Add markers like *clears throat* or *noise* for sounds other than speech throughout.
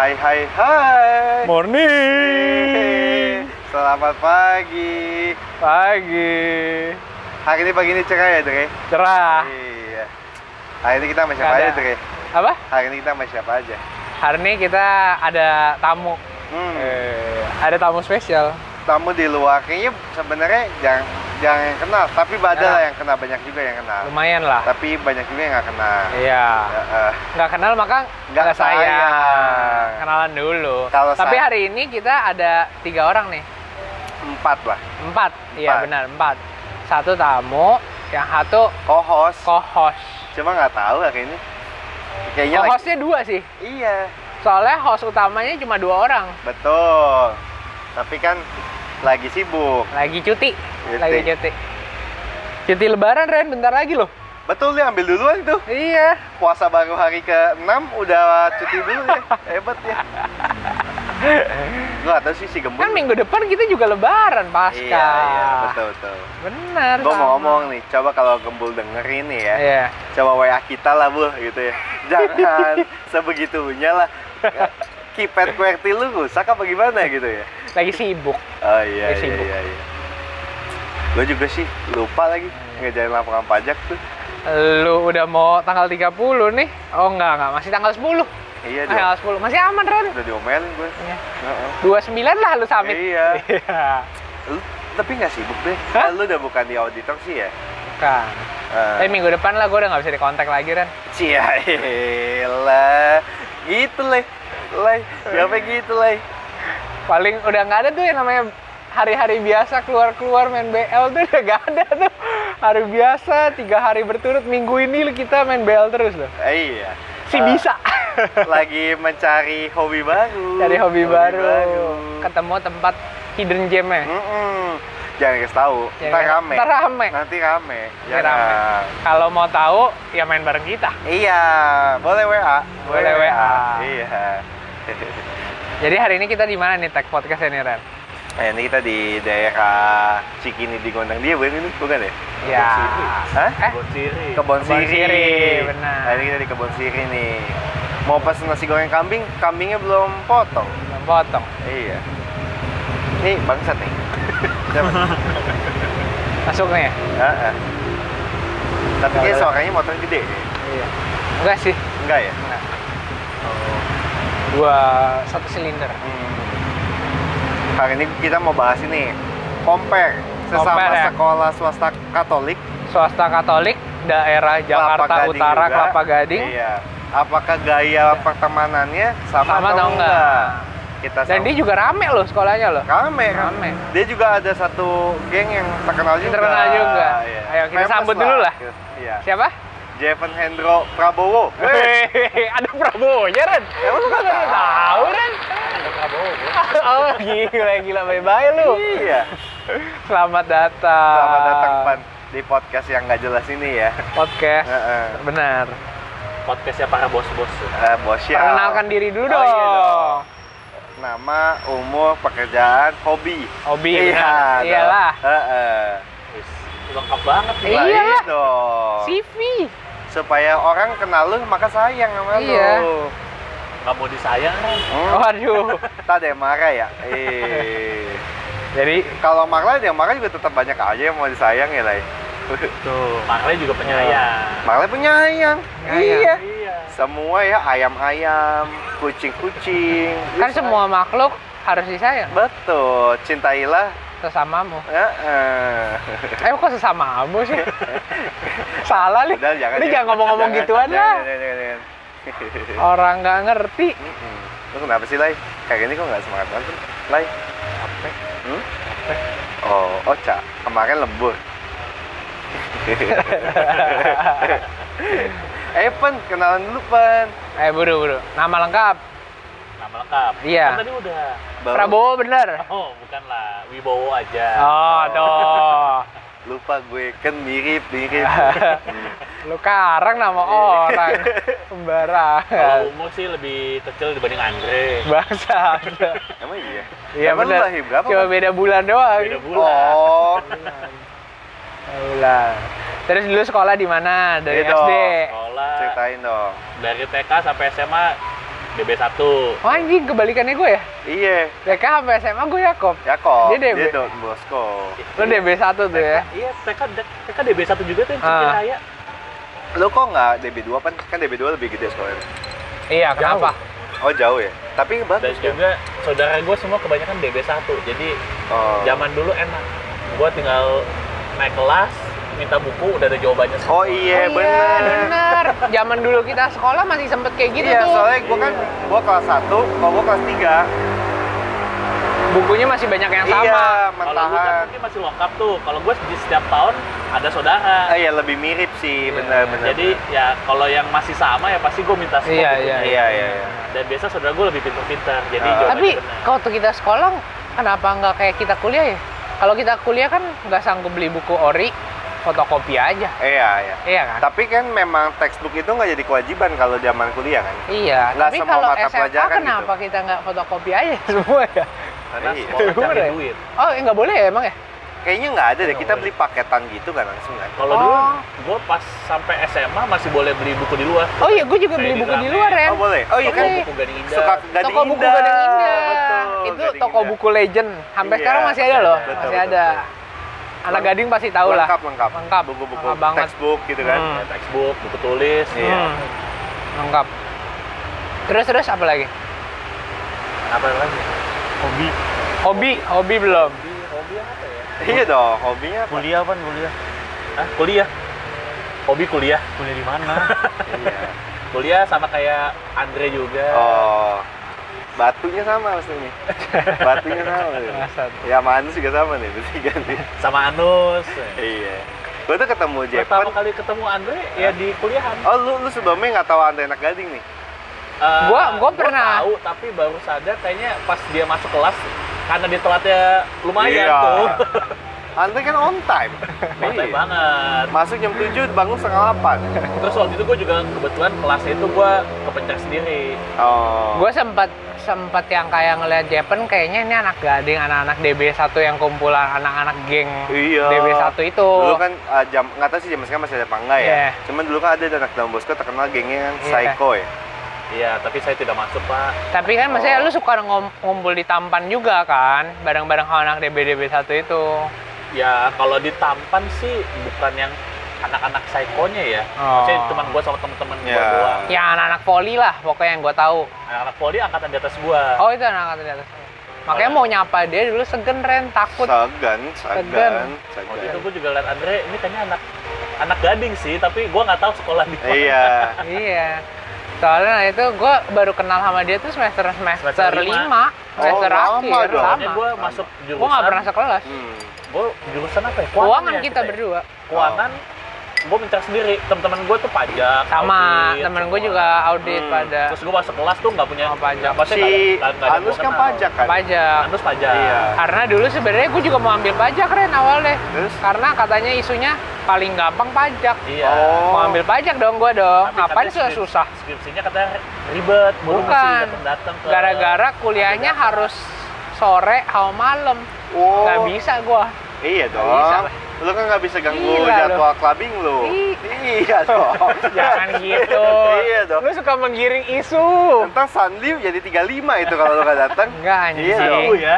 Hai hai hai. Morning. Selamat pagi. Pagi. Hari ini pagi ini cerah ya, Dre? Cerah. Iya. Hari ini kita sama siapa aja. Dre? Apa? Hari ini kita sama siapa aja? Hari ini kita ada tamu. Hmm. Eh, ada tamu spesial. Tamu di luar kayaknya sebenarnya jangan jangan yang kenal, tapi ada Ya. lah yang kenal banyak juga yang kenal. Lumayan lah. Tapi banyak juga yang nggak kenal. Iya. Ya, eh, Nggak kenal maka Nggak sayang. sayang. Kenalan dulu. Kalau Tapi say- hari ini kita ada tiga orang nih. empat lah. Empat. Iya benar empat. Satu tamu, yang satu Co-host. co-host. Cuma nggak tahu ini. Kayaknya lagi- Co-hostnya dua sih. Iya, Soalnya host utamanya cuma dua orang. betul. Tapi kan lagi sibuk. Lagi cuti. Cuti. Lagi cuti. Cuti lebaran Ren bentar lagi loh. Betul dia ambil duluan itu. Iya. Puasa baru hari ke-6 udah cuti dulu ya. *laughs* Hebat ya. Gua nggak tahu sih si Gembul. Kan minggu depan kita juga lebaran pasca. Iya, iya, betul betul. Benar. Gua mau ngomong nih, coba kalau Gembul denger ini ya. Iya. Coba WA kita lah, Bu, gitu ya. Jangan *laughs* sebegitunya lah. Keypad QWERTY lu rusak apa gimana gitu ya. Lagi sibuk. Oh iya, Lagi iya, sibuk. iya, iya. Gue juga sih lupa lagi ngejalan laporan pajak tuh. Lu udah mau tanggal 30 nih. Oh enggak, enggak. Masih tanggal 10. Iya, Masih tanggal 10. Masih aman, Ren. udah diomelin gue. Iya. Heeh. 29 lah lu summit. Iya. Iya. Lu tapi nggak sibuk deh. Hah? Lu udah bukan di auditor sih ya? Kan. Eh, Tapi minggu depan lah gue udah nggak bisa dikontak lagi, Ren. Cialah. *laughs* Gitu leh. Leh, siapa gitu leh? Paling udah nggak ada tuh yang namanya hari-hari biasa keluar-keluar main BL tuh udah nggak ada tuh. Hari biasa, tiga hari berturut minggu ini kita main BL terus loh. Eh, iya. Si Eh, bisa. Lagi mencari hobi baru. Cari hobi, baru. Ketemu tempat hidden gem-nya. Mm-mm. Jangan kasih tahu. Ya Ntar kan? rame. Ntar rame. Nanti rame. Nanti rame. Kalau mau tahu ya main bareng kita. Iya, boleh WA. Boleh WA. Iya. *laughs* Jadi hari ini kita di mana nih tag podcast ini Ren? Nah, ini kita di daerah Cikini di Gondang dia bukan ini? Bukan ya? Ya. Hah? Eh, Kebon Siri. Kebon Kebon Siri. Siri, benar. Nah, ini kita di Kebon Siri nih. Mau pesen nasi goreng kambing, kambingnya belum potong. belum potong. Iya. Nih bangsat nih. *laughs* Siapa? *laughs* nih? Masuk nih ya? Heeh. Tapi kayak Boleh. suaranya motor gede. Iya. Enggak sih. Enggak ya? Enggak. Dua satu silinder. Hmm. Hari ini kita mau bahas ini. Compare sesama Compare, ya? sekolah swasta Katolik Swasta Katolik daerah Jakarta Kelapa Gading Utara juga. Kelapa Gading. Iya. Apakah gaya pertemanannya sama, Sama atau atau enggak? Kita Dan dia juga rame loh sekolahnya loh. rame, Rame. Dia juga ada satu geng yang terkenal juga. Terkenal juga. Ayo, kita sambut dulu lah. Iya. Siapa? Jeven Hendro Prabowo. Hehehe, *laughs* ada Prabowo ya Ren? Emang lu nggak tahu? Ren? Ada Prabowo. *laughs* oh gila gila bye bye lu. Iya. Selamat datang. Selamat datang Pan di podcast yang nggak jelas ini ya. Podcast. Heeh. Benar. Podcastnya para bos-bos. Eh, bos ya. Perkenalkan diri dulu Oh, dong. iya dong. Nama, umur, pekerjaan, hobi. Hobi. Iya. Iyalah. Heeh. Lengkap banget nih. Iya. Dong. CV. Supaya orang kenal lu maka sayang sama Iya. lu. Nggak mau disayang kan? Hmm? Waduh. *laughs* Tak ada yang marah ya? Eh. Jadi Kalau marah yang marah juga tetap banyak aja yang mau disayang ya, Lai. Tuh, Marley juga penyayang. Marah penyayang. Iya. Iya. Semua ya ayam-ayam, kucing-kucing. kan semua makhluk harus disayang Betul, cintailah. sesamamu. Heeh. Eh kok sesamamu sih? *laughs* Salah nih. Udah jangan. Ini jangan ngomong-ngomong gituan jangan, lah. jangan, jangan, jangan. *laughs* Orang nggak ngerti. Mm-mm. Lu kenapa sih, Lai? Kayak gini kok nggak semangat banget, Lai? Capek. Hmm? Oh, Ocha. Kemarin lembur. Eh, Pen, kenalan dulu, Pen. Eh buru buru. Nama lengkap. Nama lengkap. Iya. Kan tadi udah. Baru Prabowo bener. Oh, bukan lah. Wibowo aja. Oh, tuh. *laughs* Lupa gue, kan mirip-mirip. *laughs* Lu karang nama orang. Kalau Sembarangan. umur sih lebih kecil dibanding Andre. Bangsa. Emang iya? Iya berapa, Cuma beda bulan doang. Beda bulan. Oh, Bulan. Terus dulu sekolah di mana? Dari Iya dong. SD. Sekolah ceritain dong. dari TK sampai SMA DB1. Oh anjing, kebalikannya gue ya? Iya. TK sampai SMA gue Yakob. Yakob. Dia DB. Dia Don Bosco. Lo DB1 tuh ya? Iya, TK, TK DB1 juga tuh yang Ah. Cikiraya. Lo kok nggak DB2 kan? Kan DB2 lebih gede sekolahnya. Iya, kenapa? Oh jauh ya. Tapi Dan bagus kan? juga saudara gue semua kebanyakan DB1. Jadi Oh. zaman dulu enak. Gue tinggal naik kelas, minta buku, udah ada jawabannya semua. Oh iya Oh bener. bener. Zaman dulu kita sekolah masih sempet kayak gitu iya, tuh. soalnya gua kan gua kelas 1, kalau gua kelas 3. Bukunya masih banyak yang sama. Iya, Kalau lu kan mungkin masih lengkap tuh. Kalau gue di setiap tahun ada saudara. Ah, iya lebih mirip sih, Iya. bener-bener. Jadi ya kalau yang masih sama ya pasti gue minta stop Iya, iya, iya iya iya. Dan biasa saudara gue lebih pintar-pintar. Jadi jawabannya Tapi kalau waktu kita sekolah, kenapa nggak kayak kita kuliah ya? Kalau kita kuliah kan nggak sanggup beli buku ori, fotokopi aja. Iya iya. Iya kan? Tapi kan memang textbook itu nggak jadi kewajiban kalau zaman kuliah kan? Iya, tapi semua kalau mata SMA pelajaran kenapa gitu. kita nggak fotokopi aja *laughs* semua ya? karena Iya. Bener cari ya? duit. Oh, nggak boleh ya emang ya? Kayaknya nggak ada deh. Kita beli paketan gitu kan langsung kan? Kalau Oh. dulu gue pas sampai SMA masih boleh beli buku di luar. Oh iya, gue juga Kayak beli di buku di luar ya. Oh boleh. Oh iya kan buku Gading Indah. suka Gading toko buku Indah. Gading Indah. Betul, itu Gading toko Indah. buku legend. Sampai Iya, sekarang masih ada loh, betul, masih betul, ada. Anak gading pasti tahu lah. Lengkap lengkap. Lengkap. Buku-buku Lengkap banget. textbook gitu kan? Hmm. Ya, textbook, buku tulis. Iya. Hmm. Lengkap. Terus terus apa lagi? Apa lagi? Hobi. Hobi, hobi belum. Hobi? Iya dong. Hobinya apa? Kuliah apa kuliah? Hah? Kuliah. Hobi kuliah. Kuliah di mana? *laughs* Iya. Kuliah sama kayak Andre juga. Oh. Batunya sama maksudnya. *laughs* Batunya sama. Ya Manus juga sama nih, bertiga nih. Sama Anus. Iya. Gue tuh ketemu Pertama Jepang. kali ketemu Andre ya di kuliahan. Oh lu lu sebelumnya nggak tahu Anda enak gading nih? Eh, Gua- gua pernah. tahu tapi baru sadar kayaknya pas dia masuk kelas karena dia telatnya lumayan Iya. tuh. *laughs* Anda kan on time. Santai Iya. banget. Masuk jam 7, bangun setengah 8. Terus waktu itu gue juga kebetulan kelasnya itu gue kepencet sendiri. Oh. Gue sempat sempat yang kayak ngeliat Jepen kayaknya ini anak gading, anak-anak DB1 yang kumpulan anak-anak geng Iya. DB1 itu. Dulu kan uh, jam nggak tahu sih jam sekarang masih ada apa enggak ya. Iya. Cuman dulu kan ada anak Don Bosco terkenal gengnya kan Iya. Psycho ya. Iya, tapi saya tidak masuk pak. Tapi kan maksudnya Oh. lu suka ngom- ngumpul di Tampan juga kan, bareng-bareng sama anak DB-DB1 itu. Ya kalau di Tampan sih bukan yang anak-anak psikonya ya. Oh. Maksudnya teman gue sama temen-temen gue Ya. doang. Yang anak-anak poli lah, pokoknya yang gue tahu. Anak-anak poli angkatan di atas gue. Oh itu anak-anak di atas. Makanya mau nyapa dia dulu segen Ren, takut. Segan, Segan. segan, Waktu itu segan. gue juga liat Andre, ini kayaknya anak anak gading sih, tapi gue nggak tahu sekolah di mana. Iya. iya. Soalnya nah itu gue baru kenal sama dia tuh semester semester, Semester lima, semester Oh, lama akhir, dong. Soalnya lama. gue masuk jurusan. Gue nggak pernah sekelas. Hmm. Gue jurusan apa ya? Keuangan ya kita ya? berdua. Keuangan. Gue minta sendiri. Teman-teman gue tuh pajak. Sama temen gue juga audit Hmm. pada Terus gue masuk kelas tuh nggak punya Oh, pajak. maksudnya Si Anus gua kan pajak kan? pajak. Anus pajak. Iya. Karena dulu sebenarnya gue juga mau ambil pajak Ren awalnya. Terus? Karena katanya isunya paling gampang pajak. Iya. Oh. Mau ambil pajak dong gue dong. Tapi Ngapain katanya susah susah? Skripsinya katanya ribet. Bukan. Gara-gara kuliahnya harus sore sama malam. Oh. Nggak bisa gue. Iya bisa dong. lah. Lu kan nggak bisa ganggu Gila jadwal clubbing lu. Ih. Iya dong. *laughs* Jangan gitu. Iya dong. Lu suka menggiring isu. Ntar Sanli jadi 35 itu kalau lu nggak datang. Enggak anjing. Iya dong. ya.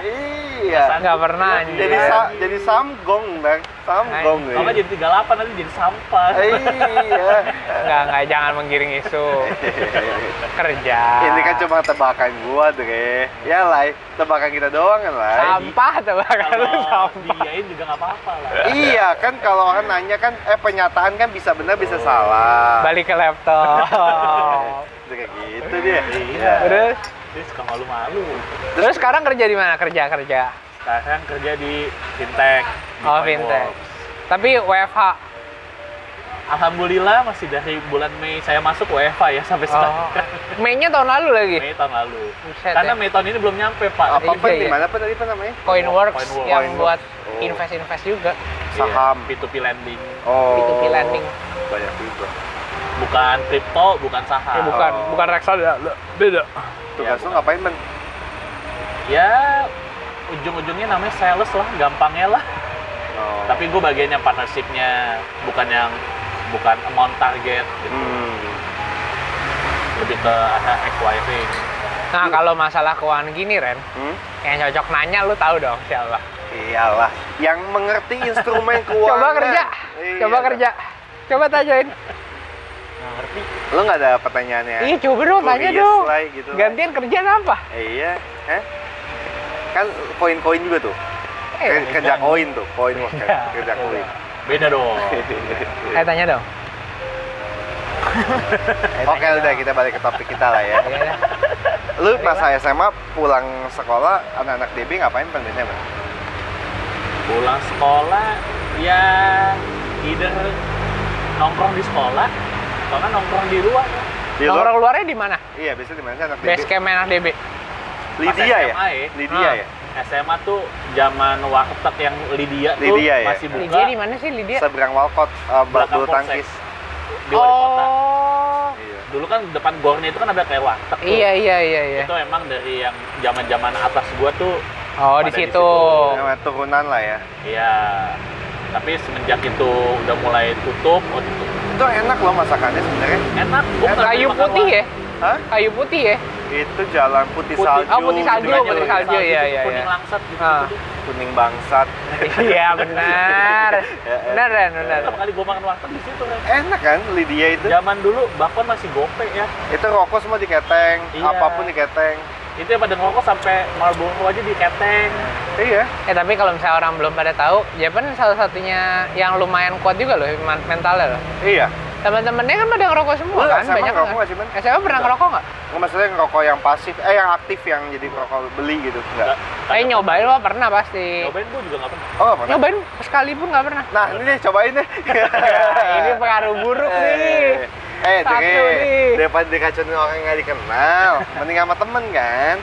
Iya. Nggak pernah anjing. Jadi sa jadi samgong, Bang. Samgong. Ay. Kalau nggak jadi 38 nanti jadi sampah. Iya. Enggak, enggak jangan menggiring isu. Kerja. Ini kan cuma tebakan gua, Dre. Ya, Lai. Tebakan kita doang kan, Lai. sampah tebakan lu sampah. diiyain juga nggak apa-apa lah. Iya, kan kalau orang nanya kan eh pernyataan kan bisa benar bisa salah. Balik ke laptop. *laughs* Kayak gitu dia. Iya. Terus Dia suka malu-malu. terus sekarang kerja di mana? Kerja kerja. Sekarang kerja di fintech. di Oh, Coinworks. fintech. Tapi WFH. Alhamdulillah masih dari bulan Mei saya masuk WFA ya sampai Oh. sekarang. Mei-nya tahun lalu lagi. Mei tahun lalu. Buset Karena ya. Mei tahun ini belum nyampe Pak. Apa apa Iya, di iya. mana apa tadi apa namanya? Coinworks Coinworks. yang Coinworks. buat Oh. invest-invest juga. Saham. Iya, P2P lending. Oh. P2P lending. Banyak juga. Bukan kripto, bukan saham. Eh, bukan, Oh. bukan reksadana. Beda. Tugas Ya, lu ngapain, Ben? Ya ujung-ujungnya namanya sales lah, gampangnya lah. Oh. Tapi gue bagian yang partnershipnya, bukan yang bukan amount target. Gitu. Hmm. Lebih ke arah acquiring Nah, kalau masalah keuangan gini, Ren, Hmm? yang cocok nanya lu tahu dong siapa. Iyalah, yang mengerti instrumen *laughs* keuangan. Coba kerja. Iya. Coba kerja. Coba tanyain. nggak ngerti Lu nggak ada pertanyaannya? Iya, coba dong tanya dong. lah, gitu lah. Gantian kerjaan apa? Iya, Hah? Kan koin-koin juga tuh. Eh, Ke- kerja beda. koin tuh, koin *laughs* Iya, kerja iya. koin. Beda dong *laughs* Eh, tanya dong. *laughs* Oke tanya udah dong. kita balik ke topik kita lah ya. Iya dah. Lu masa SMA pulang sekolah anak-anak DB ngapain pengennya bang? pulang sekolah ya either nongkrong di sekolah atau kan nongkrong di luar Di luar? Nongkrong luarnya di mana? Iya biasanya di mana sih anak DB? Base camp anak DB. Lydia ya? SMA ya. Lydia Ah. ya? SMA tuh zaman warteg yang Lydia, tuh Lydia ya? masih buka Lydia di mana sih Lydia? Seberang Walcott, uh, Belakang bulu tangkis. di wali kota. Oh. Iya. Dulu kan depan gornya itu kan ada kayak warteg tuh. Iya, iya, iya, iya. Itu emang dari yang zaman-zaman atas gua tuh Oh, di Pada di situ. situ. Turunan lah ya. Iya. Tapi semenjak itu udah mulai tutup, oh tutup. Itu enak loh masakannya sebenarnya. Enak. Gua pernah Kayu putih ya? Hah? Kayu putih ya? Itu jalan putih, Putih. salju. Oh, putih salju, gitu-gitu. putih salju, iya, iya, Kuning iya. langsat gitu. Ah. Kuning bangsat. Iya, benar. *laughs* Ya, ya. Benar, Ren, benar. Pertama kali gua makan warteg di situ kan. Enak kan Lydia itu? Zaman dulu bakwan masih gope ya. Itu rokok semua diketeng, Iya. apa pun diketeng. Itu yang pada ngerokok sampai Marlboro aja diketeng. Iya. Eh tapi kalau misalnya orang belum pada tahu, Japan salah satunya yang lumayan kuat juga loh men- mentalnya loh. Iya. Teman-temannya kan pada ngerokok semua Lu kan, SMA banyak ngerokok nggak? nggak sih, Ben? SMA pernah ngerokok nggak? Nggak maksudnya ngerokok yang pasif, eh yang aktif yang jadi rokok beli gitu. Enggak. Eh nyobain lo pernah pasti. Nyobain gua juga nggak pernah. Oh, nggak pernah. Nyobain sekalipun nggak pernah. Nah, ini deh cobain deh. *laughs* ini pengaruh buruk nih. Eh, Satu Dre, nih. daripada diracunin orang yang nggak dikenal, mending sama temen kan?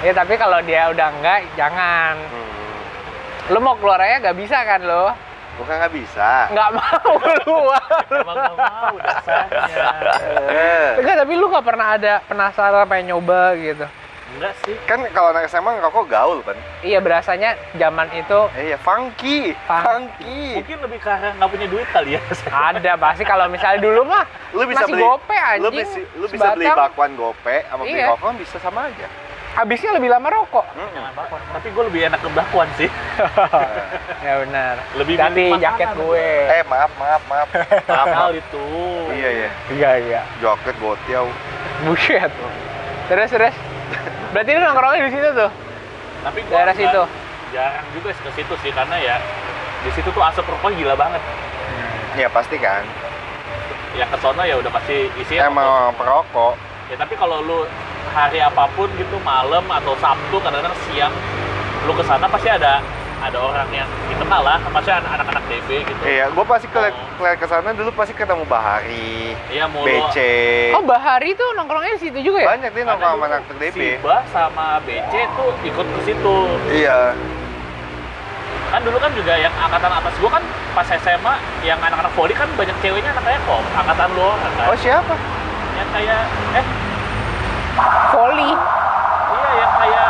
Ya tapi kalau dia udah enggak, jangan. Hmm. Lo mau keluar aja nggak bisa kan lo? Bukan nggak bisa. Nggak mau *laughs* keluar. Emang nggak mau dasarnya. Eh, Enggak, tapi lu nggak pernah ada penasaran pengen nyoba gitu. Enggak sih. kan kalau anak SMA ngerokok gaul kan? Iya berasanya zaman itu Eh, iya, funky, Fun- funky. Mungkin lebih karena nggak punya duit kali ya. ada pasti kalau misalnya dulu mah Lu bisa masih beli, gope anjing. lu bisa, lu bisa beli bakwan gope sama beli Iya. rokok bisa sama aja. Habisnya lebih lama rokok. Bakwan. Tapi gue lebih enak ke bakwan sih. *laughs* ya benar. Lebih milih jaket gue. Eh, maaf, maaf, maaf. maaf, Mahal maaf. itu. Iya, iya. Iya iya. Joket gotiau. Buset. Terus terus. Berarti lu nongkrongnya di situ tuh. Tapi gua Daerah situ. Jarang juga ke situ sih karena ya di situ tuh asap rokok gila banget. Ya pasti kan. Yang ke sono ya udah pasti isi Emang perokok. Ya tapi kalau lu hari apa pun gitu malam atau Sabtu kadang-kadang siang lu ke sana pasti ada ada orang yang dikenal lah, maksudnya anak-anak DB gitu. Iya, gue pasti ke Oh. ke sana dulu pasti ketemu Bahari, Iya mulu. BC. Oh Bahari tuh nongkrongnya di situ juga ya? Banyak nih nongkrong sama anak DB. Siba sama BC tuh ikut ke situ. Iya. Kan dulu kan juga yang angkatan atas gua kan pas SMA yang anak-anak voli kan banyak ceweknya anak kayak kok angkatan lu kan. Oh siapa? Yang kayak eh Volley. iya yang kayak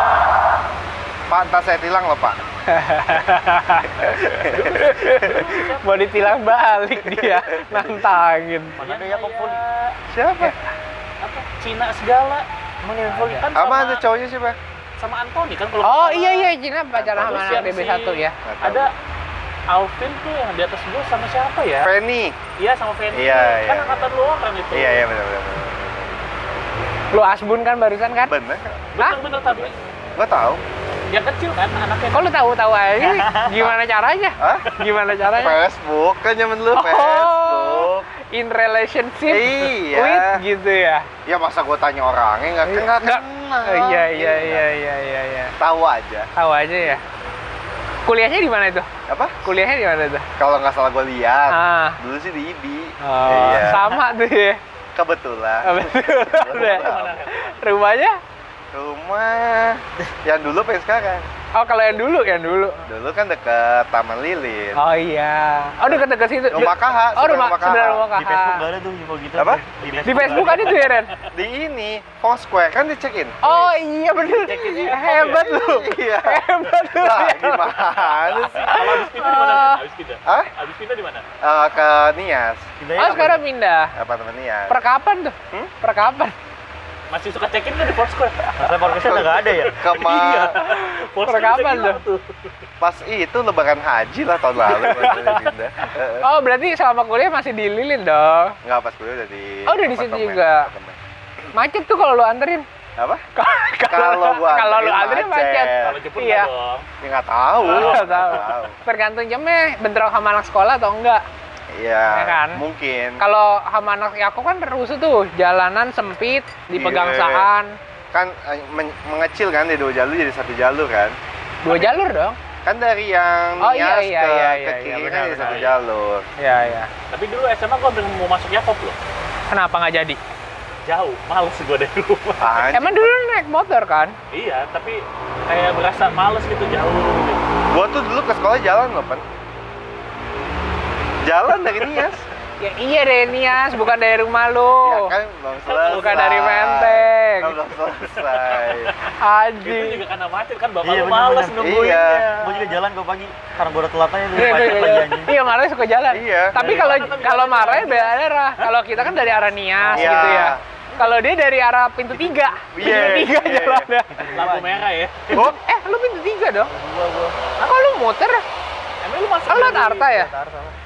Pak, entar saya tilang loh Pak. *laughs* Mau ditilang balik dia nantangin. mana ya kok voli Siapa? apa Cina segala Emang yang voli kan Apa sama, ada cowoknya siapa? sama Anthony kan kalau Oh iya iya Cina pacaran sama anak yang DB1 si- ya. Ada Alvin tuh yang di atas gua sama siapa ya Fanny. iya sama Fanny Iya, kan iya. angkatan lu orang itu Iya iya benar benar. Lu Asbun kan barusan kan? Benar. bener bener tapi Gua tahu. yang kecil kan anaknya Kok lu tahu-tahu aja? *laughs* Gimana caranya? Hah? Gimana caranya? Facebook kan zaman dulu Oh, Facebook. in relationship Iya. with gitu ya? Ya masa gua tanya orangnya nggak Nggak. kenal. Iya iya iya iya iya iya. Tahu aja. Tahu aja ya. Kuliahnya di mana itu? Apa? Kuliahnya di mana itu? Kalau nggak salah gua lihat. Ah. Dulu sih di IBI. Oh, Iya. sama tuh ya. Kebetulan. Betul. Udah. Rumahnya? Rumah yang dulu yang sekarang? Oh, kalau yang dulu, yang dulu. Dulu kan deket Taman Lilin. Oh iya. Oh, dekat-dekat situ. Rumah KH, Oh, rumah rumah di Facebook gak ada tuh info gitu Apa? Di Facebook ada tuh ya, Ren? Di ini, Foursquare kan di check in. Oh iya bener. Sih. Hebat lu. Iya. Hebat lu. Lah, ya. gimana sih? kalau habis pindah di mana habis pindah Hah? habis pindah di mana Eh, ke Nias, Oh apa? sekarang pindah. apartemen Nias. Per kapan tuh? Hmm? Per kapan? Masih suka check-in kan di Foursquare? Masa udah nggak ada ya? Kema *laughs* Foursquare kapan tuh? pas itu lebaran haji lah tahun lalu. *laughs* *laughs* Oh, berarti selama kuliah masih di Lilin dong. Nggak pas kuliah udah di Oh, udah di situ apartemen, juga. Macet tuh kalau lu anterin. Apa? Kalau gua kalau lu anterin anterin macet. Kalau jemput Iya. nggak dong. Ya nggak tahu. Nggak tahu. Tergantung jamnya bentrok sama anak sekolah atau enggak. Iya, Ya kan? mungkin. Kalau sama anak Yakob kan rusuh tuh, jalanan sempit, di Iya. pegangsaan. kan eh, men- mengecil kan di dua jalur jadi satu jalur kan. Dua jalur dong. Kan dari yang Oh, iya, Nias iya, ke, iya, ke iya, kiri iya, kan jadi satu benar. jalur. Iya, iya. Tapi dulu SMA gua hampir mau masuk Yakob loh. Kenapa nggak jadi? Jauh, males gua dari rumah. Anjing. Emang dulu naik motor kan? Iya, tapi kayak berasa males gitu jauh. Gitu. Gua tuh dulu ke sekolah jalan loh, Pan. Jalan dari Nias. Ya iya deh Nias, bukan dari rumah Ya lu. kan belum selesai. Bukan dari Menteng. Kan belum selesai. Itu Haji. juga karena macet kan bapak Iya, bener, males bener. nungguinnya. Iya. Gue juga jalan gue pagi karena gue udah telat aja dulu Iya, macet iya, lagi iya. Iya, Marai suka jalan. Iya. Tapi Dari kalau kalau? Marai beda daerah. Kalau kita kan dari arah Nias Iya. gitu ya. Kalau dia dari arah pintu tiga. Iya, Pintu tiga iya. jalannya. Lampu merah ya. Oh, Eh, lu pintu tiga dong? Gua gua. Ah, kok lu muter? Emang lu masuk lu dari- Arta ya?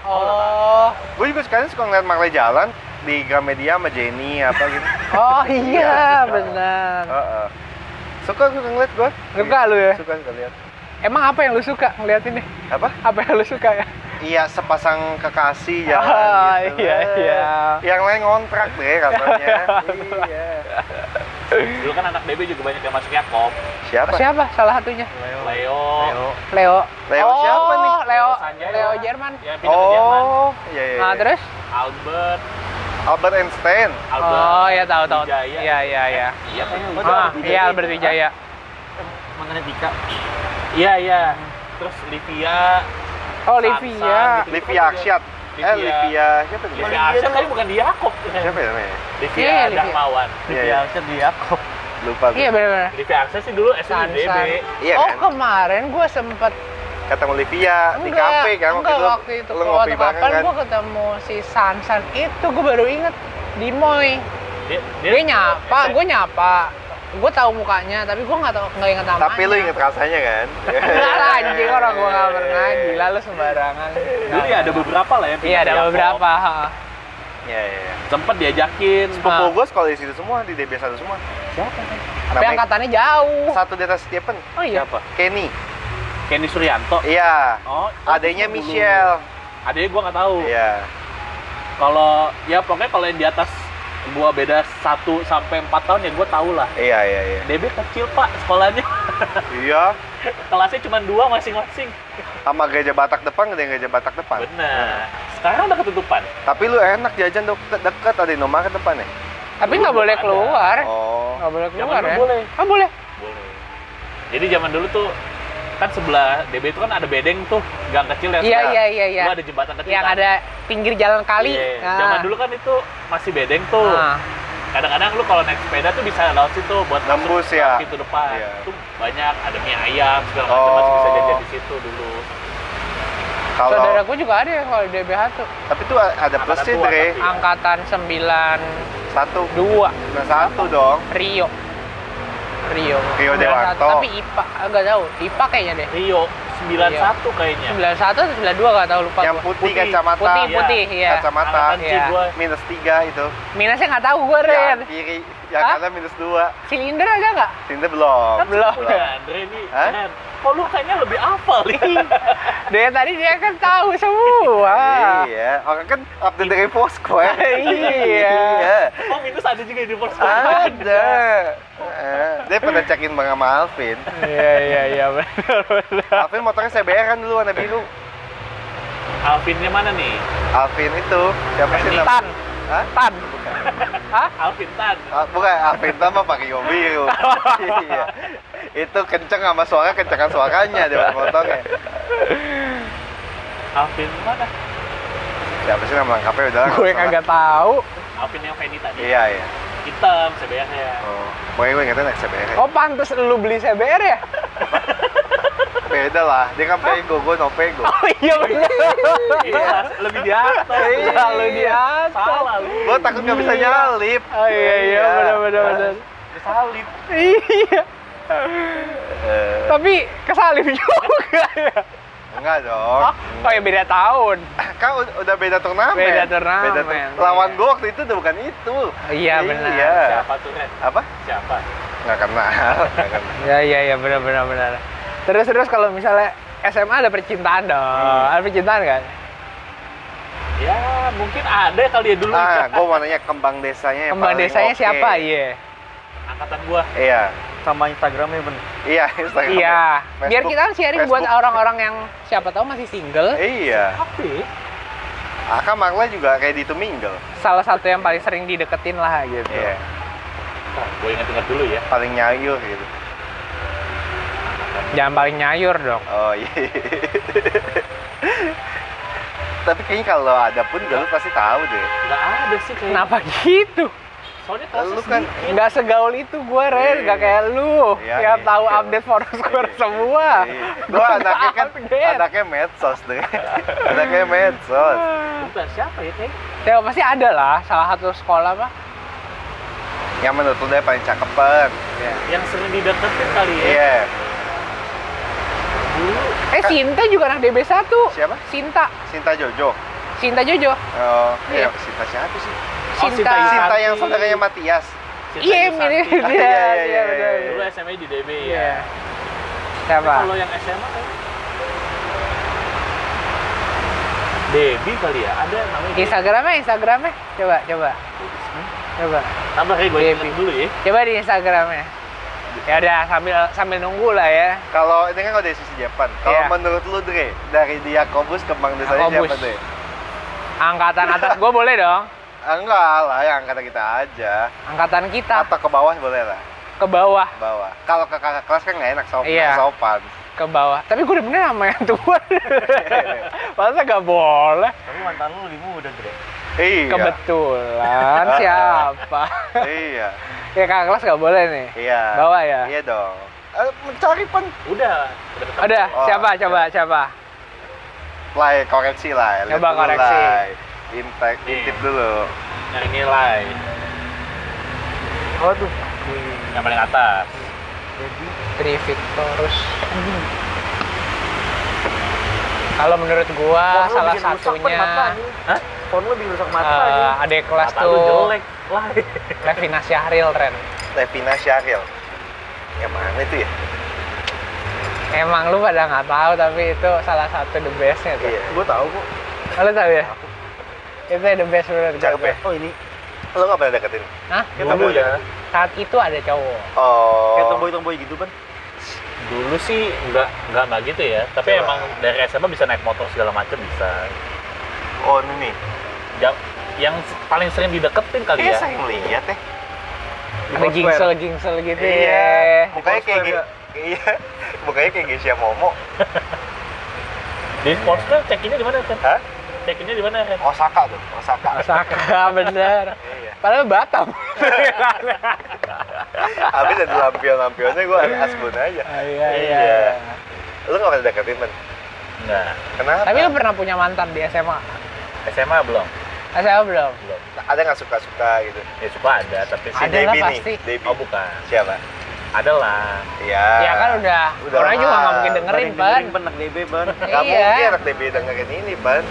Oh. gue juga sekarang suka ngeliat Marley jalan di Gramedia sama Jenny apa gitu. Oh *laughs* iya, benar. Heeh. Suka gue ngeliat gue. Suka lu ya? Suka suka lihat. Emang apa yang lu suka ngeliat ini? Apa? Apa yang lu suka ya? Iya, sepasang kekasih jalan Ah, gitu. iya, iya. Yang lain ngontrak deh katanya. *laughs* iya. Dulu kan anak DB juga banyak yang masuk Yakob. Siapa? Siapa salah satunya? Leo. Leo. Leo. Leo. Leo oh, siapa nih? Leo, Sanjaya. Leo Jerman. Ya pindah ke Jerman. Oh, iya iya. Nah, iya. terus? Albert. Albert Einstein. Albert. Oh, ya tahu tahu. Wijaya. Iya, iya, iya. Iya kayaknya. Oh, Ah, Albert iya Albert Wijaya. Mantannya Tika. Iya iya. Terus Livia. Oh, Livia. gitu. Livia. Eh, Livia. Siapa nih? Livia Arsyad kali bukan di Yakob. Siapa ya namanya? Livia Iya, iya, Livia. Dahmawan. Iya, Livia iya. Arsyad di Yakob. Lupa gue. Iya, benar-benar. Livia Arsyad sih dulu SD di DB. Sansan. Iya oh, kan? kemarin gua sempet Ketemu Livia di enggak, kafe kan enggak waktu itu. Lu Waktu ngopi bareng kapan kan? gua ketemu si Sansan itu gua baru inget di Moy. Dia, Dia nyapa, gua nyapa. Gua tahu mukanya, tapi gua nggak tahu nggak inget namanya. Tapi lu inget rasanya kan? Enggak lah anjing orang gua nggak *laughs* pernah gila lu sembarangan. Dulu ya ada beberapa lah ya. Iya ada beberapa. ha. Iya, iya, iya. Sempet diajakin. Sepupu gue sekolah di situ semua, di DB 1 semua. Siapa? Tapi angkatannya jauh. Satu di atas Stephen. Oh iya. Siapa? Kenny. Kenny Suryanto. Iya. Oh, Adanya. Michelle. Adanya gua nggak tahu. Iya. Kalau ya pokoknya kalau yang di atas gua beda 1 sampai 4 tahun ya gua tahu lah. Iya, iya, iya. DB kecil pak sekolahnya. Iya. Kelasnya cuma dua masing-masing. Sama gajah Batak depan, ada yang gajah Batak depan. Benar. Sekarang udah ketutupan. Tapi lu enak jajan deket, deket ada Indomaret depan ya? Tapi nggak boleh ada. keluar. Oh. Nggak boleh keluar ya? boleh. Oh boleh. Boleh. Jadi zaman dulu tuh kan sebelah DB itu kan ada bedeng tuh gang kecil ya. Iya iya iya iya. Lu ada jembatan kecil. Yang kan? ada pinggir jalan kali. Iya. Nah. Zaman dulu kan itu masih bedeng tuh. Nah. Kadang-kadang lu kalau naik sepeda tuh bisa lewat situ buat Nembus ya? pintu depan. Iya. Itu banyak ada mie ayam segala macam masih bisa Oh. jajan di situ dulu. Kalau Saudara gue juga ada ya kalau DBH tuh. tapi tuh ada plusnya, Dre. tapi. Angkatan 92 Satu. Nah, satu dong. Rio. Rio. Rio 91, Dewanto. Tapi IPA enggak tahu. IPA kayaknya deh. Rio 91 kayaknya. 91 atau 92 enggak tahu lupa Yang gua. putih, Putih. kacamata. Putih, Iya. putih, iya. Kacamata. Angkatan C Iya. gua. Minus tiga itu. Minusnya nggak tahu gue, Ren. Yang kiri, *laughs* yang Hah? kanan minus dua. Silinder ada nggak? Sini belum. Belum. Punya Andre ini Hah? Kok lu kayaknya lebih hafal nih? *laughs* Dia tadi dia kan tahu semua. Iya, orang kan update dari Foursquare. *laughs* Iya. Iya. oh minus ada juga di Force Ada. Eh, Dia pernah cekin bang sama Alvin. Iya iya iya benar benar. Alvin motornya CBR kan dulu warna biru. Alvinnya mana nih? Alvin itu siapa sih? Tan, Hah? tan. Hah? Alvin Tan. Ah, bukan Alvin sama pakai biru. *laughs* iya. Itu kenceng sama suara kencengan suaranya di motornya. Alvin mana? Siapa sih nama lengkapnya udah? lah, Gue kagak tahu. Alvin yang Feni tadi. Iya iya. Hitam CBR-nya. Oh, pokoknya gue ingetnya naik CBR. Oh pantes lu beli CBR ya? *laughs* Beda lah, dia kan pego, gue no pego. *laughs* Oh iya benar. Iya, lebih di atas. *laughs* Iya, lu di atas. Salah lu. Gue takut nggak bisa nyalip. Oh iya iya benar benar benar. Salib. Iya. Eh, Tapi kesalip juga ya. enggak dong. Oh ya beda tahun. Kan ud- udah beda turnamen. Beda turnamen, Beda tur- iya. Lawan gua waktu itu udah bukan itu. Iya, benar. Iya. Siapa tuh, Ren? Apa? Siapa? Nggak kenal. Nggak kenal. Ya iya iya benar benar benar. Terus terus kalau misalnya SMA ada percintaan dong. Hmm. Ada percintaan kan? Ya, mungkin ada kali ya dulu. Ah, *laughs* gua mau nanya kembang desanya yang Kembang desanya oke. siapa? Iya. Angkatan gua. Iya. Sama Instagramnya ben. Iya, Instagram. Iya. Biar kita sharing buat Facebook. orang-orang yang siapa tahu masih single. Iya. Tapi Ah, kan Marla juga kayak di Tuminggal. Salah satu yang paling sering dideketin lah gitu. Iya. gue ingat-ingat dulu ya. Paling nyayur gitu. Jangan paling nyayur dong. Oh iya. Tapi kayaknya kalau ada pun Galuh pasti tahu deh. Nggak ada sih kayaknya. Kenapa gitu? Soalnya kelasnya Lu kan-. Nggak segaul itu gue, Ren. Nggak kayak lu. Iya, yang iya. tahu update Foursquare Iya. semua. Iya. Nggak anaknya kan update. anaknya medsos deh. anaknya medsos. Bukan siapa ya, kayak Ya pasti ada lah. Salah satu sekolah mah. Yang menurut lu dia paling cakepan. yang sering dideketin kali ya. Iya. Dulu Eh, Sinta juga anak DB1. Siapa? Sinta. Sinta Jojo. Sinta Jojo. Oh, Iya. iya. Sinta siapa sih? Oh, Sinta. Sinta. Sinta yang saudaranya Matias. Iya, mirip *laughs* Iya, dia. iya, Iya, iya, iya. Dulu SMA di DB ya. Iya. Siapa? Kalau yang SMA kan Debbie kali ya, ada namanya. Instagramnya, Instagramnya. Coba, coba. Coba. Tambah kayak gue dulu ya. Coba di Instagramnya. Ya udah sambil sambil nunggu lah ya. Kalau ini kan kalau dari sisi Jepang. Kalau Iya. menurut lu Dre, dari Diakobus ke Bang Desanya Yakobus. siapa Dre? Angkatan atas gue boleh dong. *laughs* Enggak lah, yang kata kita aja. Angkatan kita Atau ke bawah boleh lah, ke bawah, ke bawah. Kalau ke kakak kelas kan nggak enak sopan. Iya. sopan. ke bawah. Tapi gue udah bener sama yang tua. *laughs* Masa gak boleh? Tapi mantan lu lebih muda, Dre. Iya. Kebetulan *laughs* siapa? iya. ya kakak kelas gak boleh nih. Iya. Bawah ya? Iya dong. Eh, mencari pen Udah, udah. Udah, Oh, siapa oke. coba siapa? lah koreksi lah. lihat Coba dulu koreksi. lah. Intip, Iya. intip dulu. Nyari nilai. Oh tuh. Yang paling atas. Tri Victorus. Kalau menurut gua lu salah satunya. Hah? Phone lu bikin rusak mata eh, anjing. adik kelas Mata tuh jelek. Lah. Levina Syahril Ren. Levina Syahril. Yang mana itu ya? Emang lu pada nggak tahu tapi itu salah satu the bestnya tuh. Iya. Gua tahu kok. Oh, lu tahu ya? Itu the best menurut gua. Cakep ya? Oh ini. Lo nggak pernah deketin? Hah? Kita ya. Saat itu ada cowok. Oh. Kayak tomboy-tomboy gitu kan. Dulu sih enggak enggak enggak gitu ya. Tapi Coba. emang dari SMA bisa naik motor segala macam bisa. Oh ini nih. Yang yang paling sering dideketin kali Kayaknya ya. saya ngeliat ya. Ada gingsel gingsel gitu Iya. ya. Mukanya kayak Ge- Iya. *laughs* Mukanya kayak Gesia Momo. Di Sportster check-innya di mana? Hah? Check-innya di mana, Ren? Osaka tuh, Osaka. Osaka *laughs* *laughs* bener. Iya. Padahal Batam. *laughs* Habis ada lampion-lampionnya gue asbun aja. Ah, iya Iya. iya. Lu gak pernah deketin, men? Enggak. Kenapa? Tapi lu pernah punya mantan di SMA? SMA belum. SMA belum? Belum. Ada gak suka-suka gitu? Ya suka ada, tapi Si Ada lah Debbie pasti. nih, Debbie. Oh, bukan. Siapa? Ada lah. Iya. Ya kan udah, Udah orang juga nggak mungkin dengerin. Ban nak DB ban. Gak Iya. mungkin anak Debbie dengerin ini, Ban.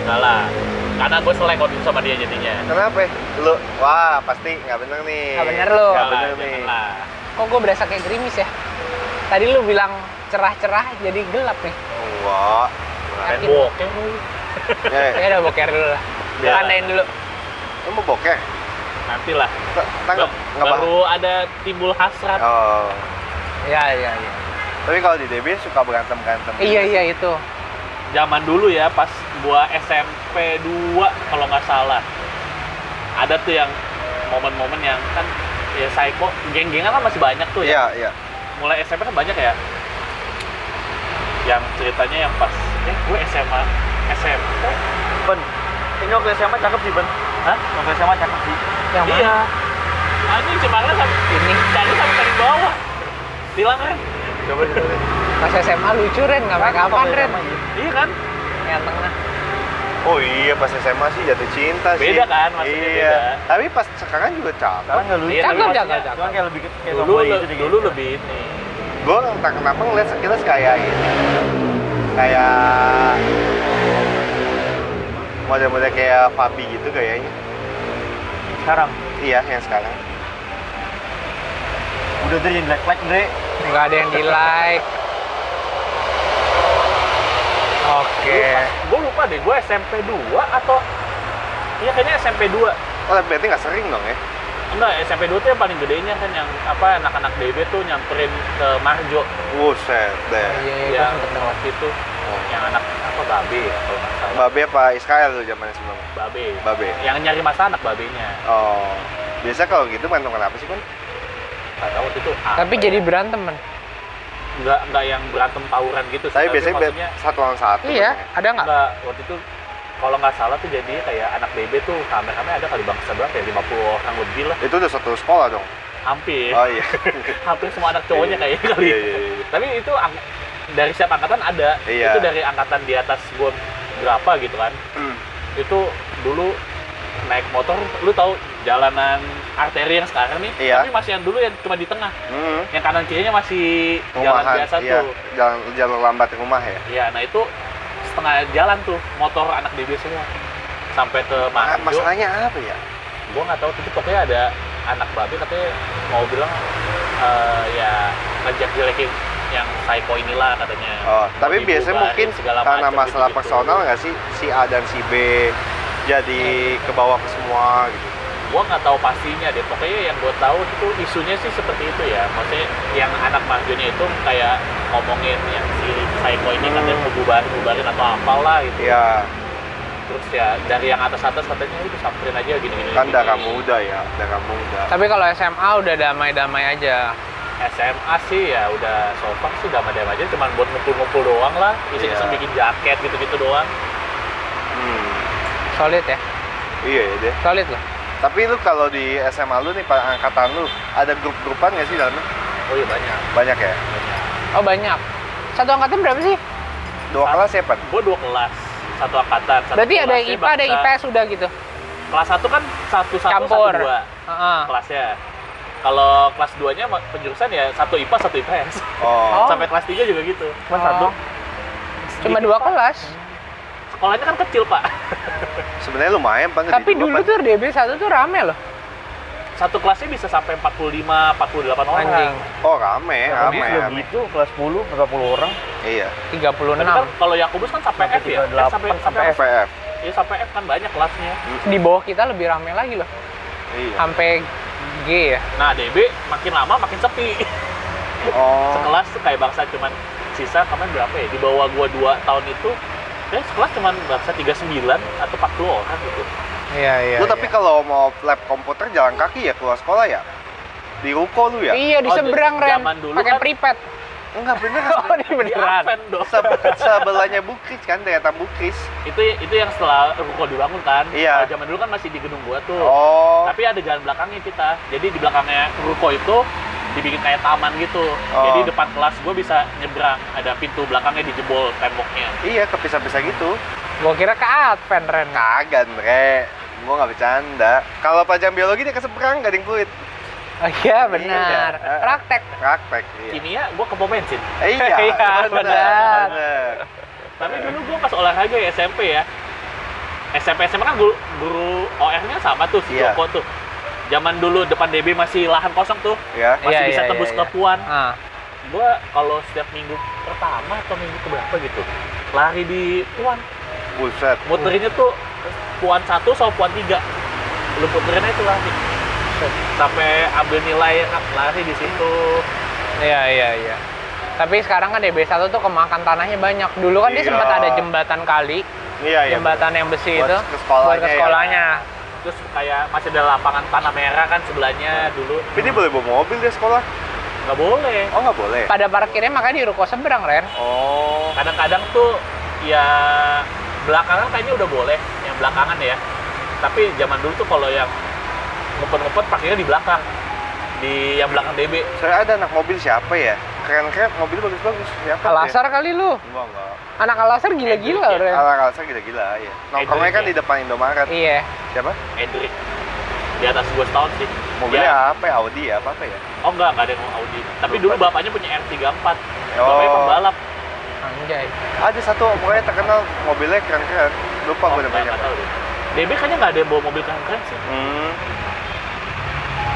Enggak lah. Karena gue selek waktu itu sama dia jadinya. Kenapa? Lu, wah pasti nggak bener nih. Nggak bener lu. Nggak lah, bener nih. lah. Kok gue berasa kayak gerimis ya? Tadi lu bilang cerah-cerah jadi gelap nih. Wah. Yakin? bokeh lu. Eh, Ya udah boker dulu lah. Ya. Tandain dulu. lu mau bokeh? Nanti lah. Baru ada timbul hasrat. Oh. Iya iya iya. Tapi kalau di Debbie suka berantem-berantem. Iya iya itu. Zaman dulu ya, pas gua SMP 2 kalau nggak salah. Ada tuh yang momen-momen yang kan ya psycho, geng-gengan kan masih banyak tuh ya. Iya, iya. Mulai SMP kan banyak ya. Yang ceritanya yang pas eh gue SMA SMP. Ban. Ini waktu SMA cakep sih ban. Hah? Waktu SMA cakep sih. Yang mana? Iya. Anjing cemarnya sama Ini. cari sampai di bawah. Bilang kan? Coba coba. Pas SMA lucu Ren, nggak make Apa kapan Ren? SMA, iya? Kan? Yang tengah. Oh iya pas SMA sih jatuh cinta sih. Beda kan, maksudnya iya. beda. Tapi pas sekarang juga cakep. Sekarang nggak lucu. Iya, Cakep, cakep, cakep. Cuman kayak lebih kayak dulu le- gitu dulu lebih ini Gue entah kenapa ngeliat sekilas kayak ini. Kayak model-model kayak Fabi gitu kayaknya. Sekarang Iya, yang sekarang. Udah deh yang like like deh. nggak ada yang di like oke gue lupa deh gue SMP 2 atau iya kayaknya SMP 2 Oh, berarti nggak sering dong ya? enggak SMP 2 tuh yang paling gedenya kan yang apa anak-anak DB tuh nyamperin ke Marjo Buset deh. iya iya dengar waktu itu yang anak apa babe ya kalau nggak salah Babe apa Israel tuh zamannya sebelumnya? babe Babe. yang nyari masa anak babenya Oh. Biasa kalau gitu berantem kenapa sih, Kun? Nggak tahu itu apa tapi ya. jadi berantem man nggak nggak yang berantem tawuran gitu sih Tapi biasanya be- maksudnya satu lawan satu. iya kan ya. ada nggak nggak waktu itu kalau nggak salah tuh jadi kayak anak DB tuh kamera-kamera ada kali bangsa berapa ya 50 orang lebih lah Itu udah satu sekolah dong. hampir Oh iya. *laughs* hampir semua anak cowoknya Iya. kayaknya kali Iya, iya, iya. tapi itu ang- dari setiap angkatan ada Iya. itu dari angkatan di atas gua berapa gitu kan Hmm. itu dulu naik motor lu tahu jalanan arteri yang sekarang nih Iya. tapi masih yang dulu yang cuma di tengah Hmm. yang kanan kirinya masih jalan Rumahan, biasa iya. tuh Jalan jalan lambat rumah ya. Iya, nah itu setengah jalan tuh motor anak DB semua sampai ke Ma- Marjo. masalahnya apa ya? Gua nggak tahu tapi pokoknya ada anak babi katanya mau bilang eh, ya ngejek jelekin yang psycho inilah katanya. Oh, tapi biasanya mungkin segala karena masalah gitu-gitu. personal nggak sih si A dan si B jadi ke bawah ke semua gitu. Gua nggak tahu pastinya deh. Pokoknya yang gue tahu itu isunya sih seperti itu ya. Maksudnya yang anak Marjonya itu kayak ngomongin yang si psycho ini Hmm. katanya mau bubarin bubarin atau apalah gitu. Iya, Terus ya dari yang atas-atas katanya itu samperin aja gini-gini. kan gini. darah muda ya, darah muda. tapi kalau SMA udah damai-damai aja SMA sih ya udah so far sih damai-damai aja cuman buat ngumpul-ngumpul doang lah iseng-iseng Iya. bikin jaket gitu-gitu doang Hmm. Solid ya Iya ya deh. solid loh Tapi lu kalau di SMA lu nih, angkatan lu, ada grup-grupan nggak sih dalamnya? oh iya banyak Banyak ya? banyak oh banyak satu angkatan berapa sih Dua Sa- kelas ya, Pan? gue dua kelas satu angkatan satu berarti ada IPA ada bangsa- IPS udah gitu kelas satu kan satu satu Campur. satu dua Heeh. kelasnya kalau kelas 2 nya penjurusan ya satu IPA satu IPS Oh. *laughs* sampai kelas 3 juga gitu cuma Oh. satu cuma dua kelas sekolahnya kan kecil pak Sebenarnya lumayan, di tapi dulu Pan. tuh DB satu tuh rame loh satu kelasnya bisa sampai 45 48 orang anjing Oh, rame, rame, Udah rame. gitu kelas 10 berapa puluh orang. Iya. 36 Tapi kan kalau Yakubus kan sampai Sampai F ya? 38, Eh, sampai sampai F. Iya sampai F kan banyak kelasnya. di bawah kita lebih rame lagi loh Iya. sampai G ya Nah DB makin lama makin sepi. Oh. Sekelas tuh kayak bangsa cuman sisa kemarin berapa ya? Di bawah gua 2 tahun itu kayak sekelas cuman bangsa 39 atau 40 orang gitu. iya iya Lu tapi kalau mau lab komputer jalan kaki ya keluar sekolah ya? Di ruko lu ya? iya di Oh, seberang z- Ren zaman dulu pakai kan- pripet Enggak bener. *laughs* oh ini beneran. Se- sebelahnya Bukris kan, daerah Bukris. itu itu yang setelah ruko dibangun kan. Iya. Kalau zaman dulu kan masih di gedung gua tuh. Oh. Tapi ada jalan belakangnya kita. Jadi di belakangnya ruko itu dibikin kayak taman gitu. Oh. Jadi depan kelas gue bisa nyebrang. Ada pintu belakangnya dijebol temboknya. Iya, kepisah-pisah gitu. gua kira ke Advent Ren Kagak, Andre. Gua nggak bercanda. Kalau pelajaran biologi dia ke seberang, gading fluid. Oh *laughs* iya benar Iya. praktek Praktek. Iya. Kimia gue ke pom bensin. *laughs* Iya, Iya, benar. Tapi dulu gue pas olahraga ya SMP ya. SMP SMA kan guru, guru OR-nya sama tuh si Iya. Joko tuh. Zaman dulu depan DB masih lahan kosong tuh, Ya. masih Iya, bisa iya, tembus iya, ke iya. Puan. ah Gue kalau setiap minggu pertama atau minggu keberapa gitu, lari di Puan. Buset. Muterinnya tuh Puan satu sama Puan tiga. Lu puterin aja tuh lari. Sampai ambil nilai lari di situ. iya iya iya tapi sekarang kan DB1 tuh kemakan tanahnya banyak dulu kan dia Iya. sempat ada jembatan kali Iya, iya. jembatan yang besi Buat itu ke sekolahnya buat ke ya. sekolahnya Terus kayak masih ada lapangan tanah merah kan sebelahnya dulu. Tapi dia boleh bawa mobil dia sekolah? Nggak boleh. Oh, nggak boleh? pada parkirnya makanya di ruko seberang Ren Oh. kadang-kadang tuh ya belakangan kayaknya udah boleh yang belakangan ya tapi zaman dulu tuh kalau yang ngumpet-ngumpet parkirnya di belakang di yang belakang DB Saya ada anak mobil siapa ya? Keren-keren, mobil bagus-bagus. Siapa? Alasar kali lu Ya? Enggak, enggak. Anak Al-Azhar gila-gila, Edric, Ren. ala kalsa gila-gila ya nongkrongnya kan ya? di depan Indomaret Iya. siapa Edric di atas gua setahun sih mobilnya Ya. apa ya Audi ya apa apa ya oh enggak enggak ada yang Audi tapi Lupa dulu bapaknya punya R34 Oh. bapaknya pembalap Anjay. ada satu pokoknya terkenal mobilnya keren-keren lupa oh, gue namanya DB kayaknya nggak ada yang bawa mobil keren-keren sih hmm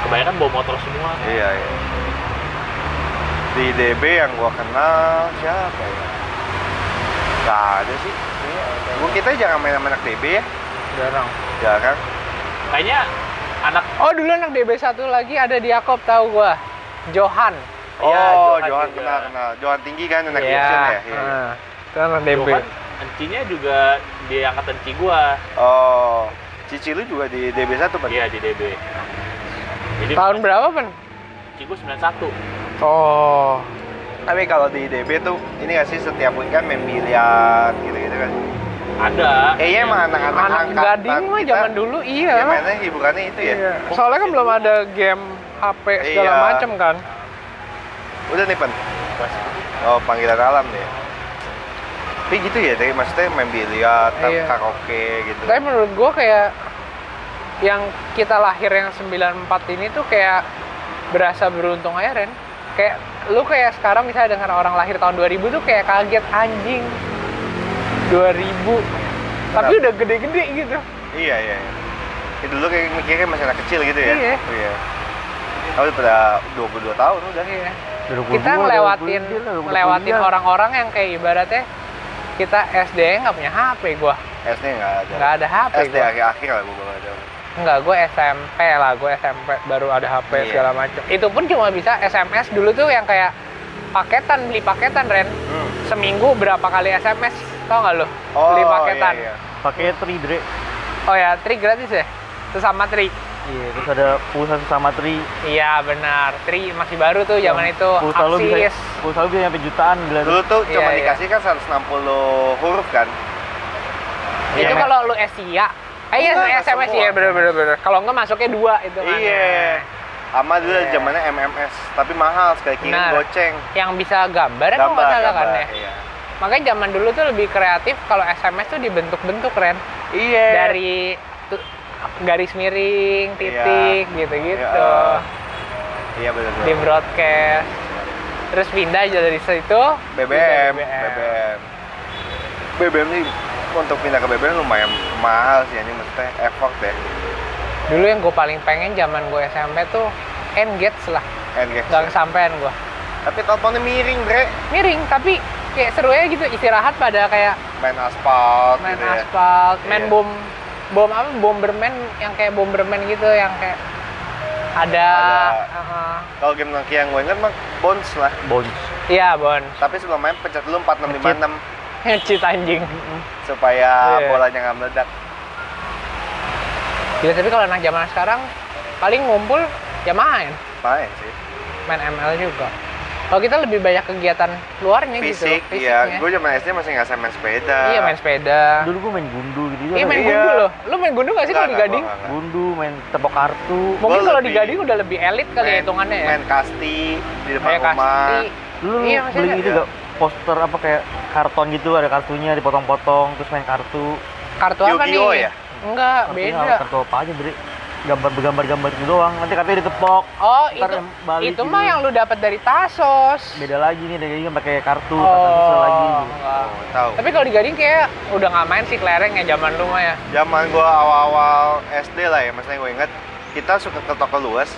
kebanyakan bawa motor semua iya iya di DB yang gua kenal siapa ya Gak ada sih gua kita jarang main sama anak DB ya Jarang. jarang kayaknya anak Oh, dulu anak DB1 lagi ada di Yakob tahu gua. Johan. oh Iya, Johan, Johan juga. kenal kenal Johan tinggi kan anak Iya. Gibson ya Iya. Itu anak DB. Johan encinya juga di angkatan Ci gua oh Cici lu juga di DB1 kan iya di DB jadi Tahun berapa, Pen? Ci gua 91 Oh. tapi kalau di DB tuh ini gak sih setiap weekend main biliar gitu-gitu kan ada kayaknya emang anak-anak Anak angkatan gading mah zaman dulu iya. ya mainnya hiburannya itu ya Iya. Soalnya kan belum ada game HP segala Iya. macem kan. udah nih pen oh panggilan alam nih tapi gitu ya dari maksudnya main biliar Iya. karaoke gitu Tapi menurut gua kayak yang kita lahir yang 94 ini tuh kayak berasa beruntung aja Ren. Kayak lu kayak sekarang misalnya dengan orang lahir tahun 2000 tuh kayak kaget anjing. 2000. Tapi Kenapa? udah gede-gede gitu. iya iya iya. itu dulu kayak mikirnya masih anak kecil gitu ya Iya. iya Tapi pada 22 tahun udah Iya. Dari Kita gua, ngelewatin gua, udah ngelewatin orang-orang yang kayak ibaratnya kita SD nggak punya HP gua. SD nggak ada Nggak ada HP SD gua. akhir-akhir lah baru ada Enggak, gue SMP lah, gue SMP baru ada HP Iya. segala macam. Itu pun cuma bisa SMS dulu tuh yang kayak paketan, beli paketan Ren. hmm. Seminggu berapa kali SMS? Tau nggak lo? oh beli paketan. iya, iya. Pakai tri, Dre. Oh ya, tri gratis ya? Sesama tri. Iya, terus ada pulsa sama tri. Iya benar, tri masih baru tuh zaman itu. Pulsa lu bisa, Aksis. pulsa lu bisa nyampe jutaan gila. dulu tuh Iya, cuma iya. dikasih kan 160 huruf kan Itu Iya. kalau lu Asia. Eh iya SMS semua. ya bener bener bener. Kalau enggak masuknya dua itu kan. iya sama dulu Iya. zamannya MMS tapi mahal sekali kirim Benar. goceng Yang bisa gambar ya kalau nggak salah kan ya. iya Makanya zaman dulu tuh lebih kreatif kalau SMS tuh dibentuk-bentuk Ren. iya dari garis miring, titik, gitu-gitu. iya benar Di broadcast. Terus pindah aja dari situ BBM, ke BBM. BBM sih untuk pindah ke BBM lumayan mahal sih anjing maksudnya effort deh. Dulu yang gue paling pengen zaman gue SMP tuh Engage lah. Engage. Gak kesampean gue. Tapi teleponnya miring, Bre. Miring tapi kayak seru aja gitu istirahat pada kayak Main aspal main gitu ya. aspal, main Iya. bom bom apa bomberman yang kayak bomberman gitu yang kayak ada, Ada. uh-uh. Kalau game Nokia yang gue inget mah Bones lah. Bones. iya bon Tapi sebelum main pencet dulu 4656 ngecit anjing supaya Iya. bolanya nggak meledak. Gila, tapi kalau anak zaman sekarang paling ngumpul ya main, Main sih. main ML juga. Kalau kita lebih banyak kegiatan luarnya Fisik, gitu, iya. fisiknya. Gue zaman SD masih nggak main sepeda. Iya main sepeda. Dulu gua main gundu gitu. Iya main Iya. gundu loh. Lu main gundu gak sih kalau di Nggak, Gading? nggak, nggak, nggak. Gundu, main tepok kartu. Mungkin Gua kalau di Gading udah lebih elit kali ya Main- hitungannya ya. Main kasti di depan Kayak rumah. kasti. Iya, lu masih beli ada. itu gak poster apa kayak karton gitu ada kartunya dipotong-potong terus main kartu. Kartu apa nih? Ya? Enggak, Kartunya beda. Kartu apa aja, Dre? Gambar bergambar-gambar itu doang. Nanti kartunya ditepok. Oh, itu yang balik itu gitu. mah yang lu dapat dari Tasos. Beda lagi nih, dari pakai kartu, kartu Oh, lagi. enggak. Oh, tahu. Tapi kalau di Gading kayak udah nggak main sih kelereng ya zaman lu mah ya. Zaman gua awal-awal SD lah ya, maksudnya gue inget kita suka ke toko luas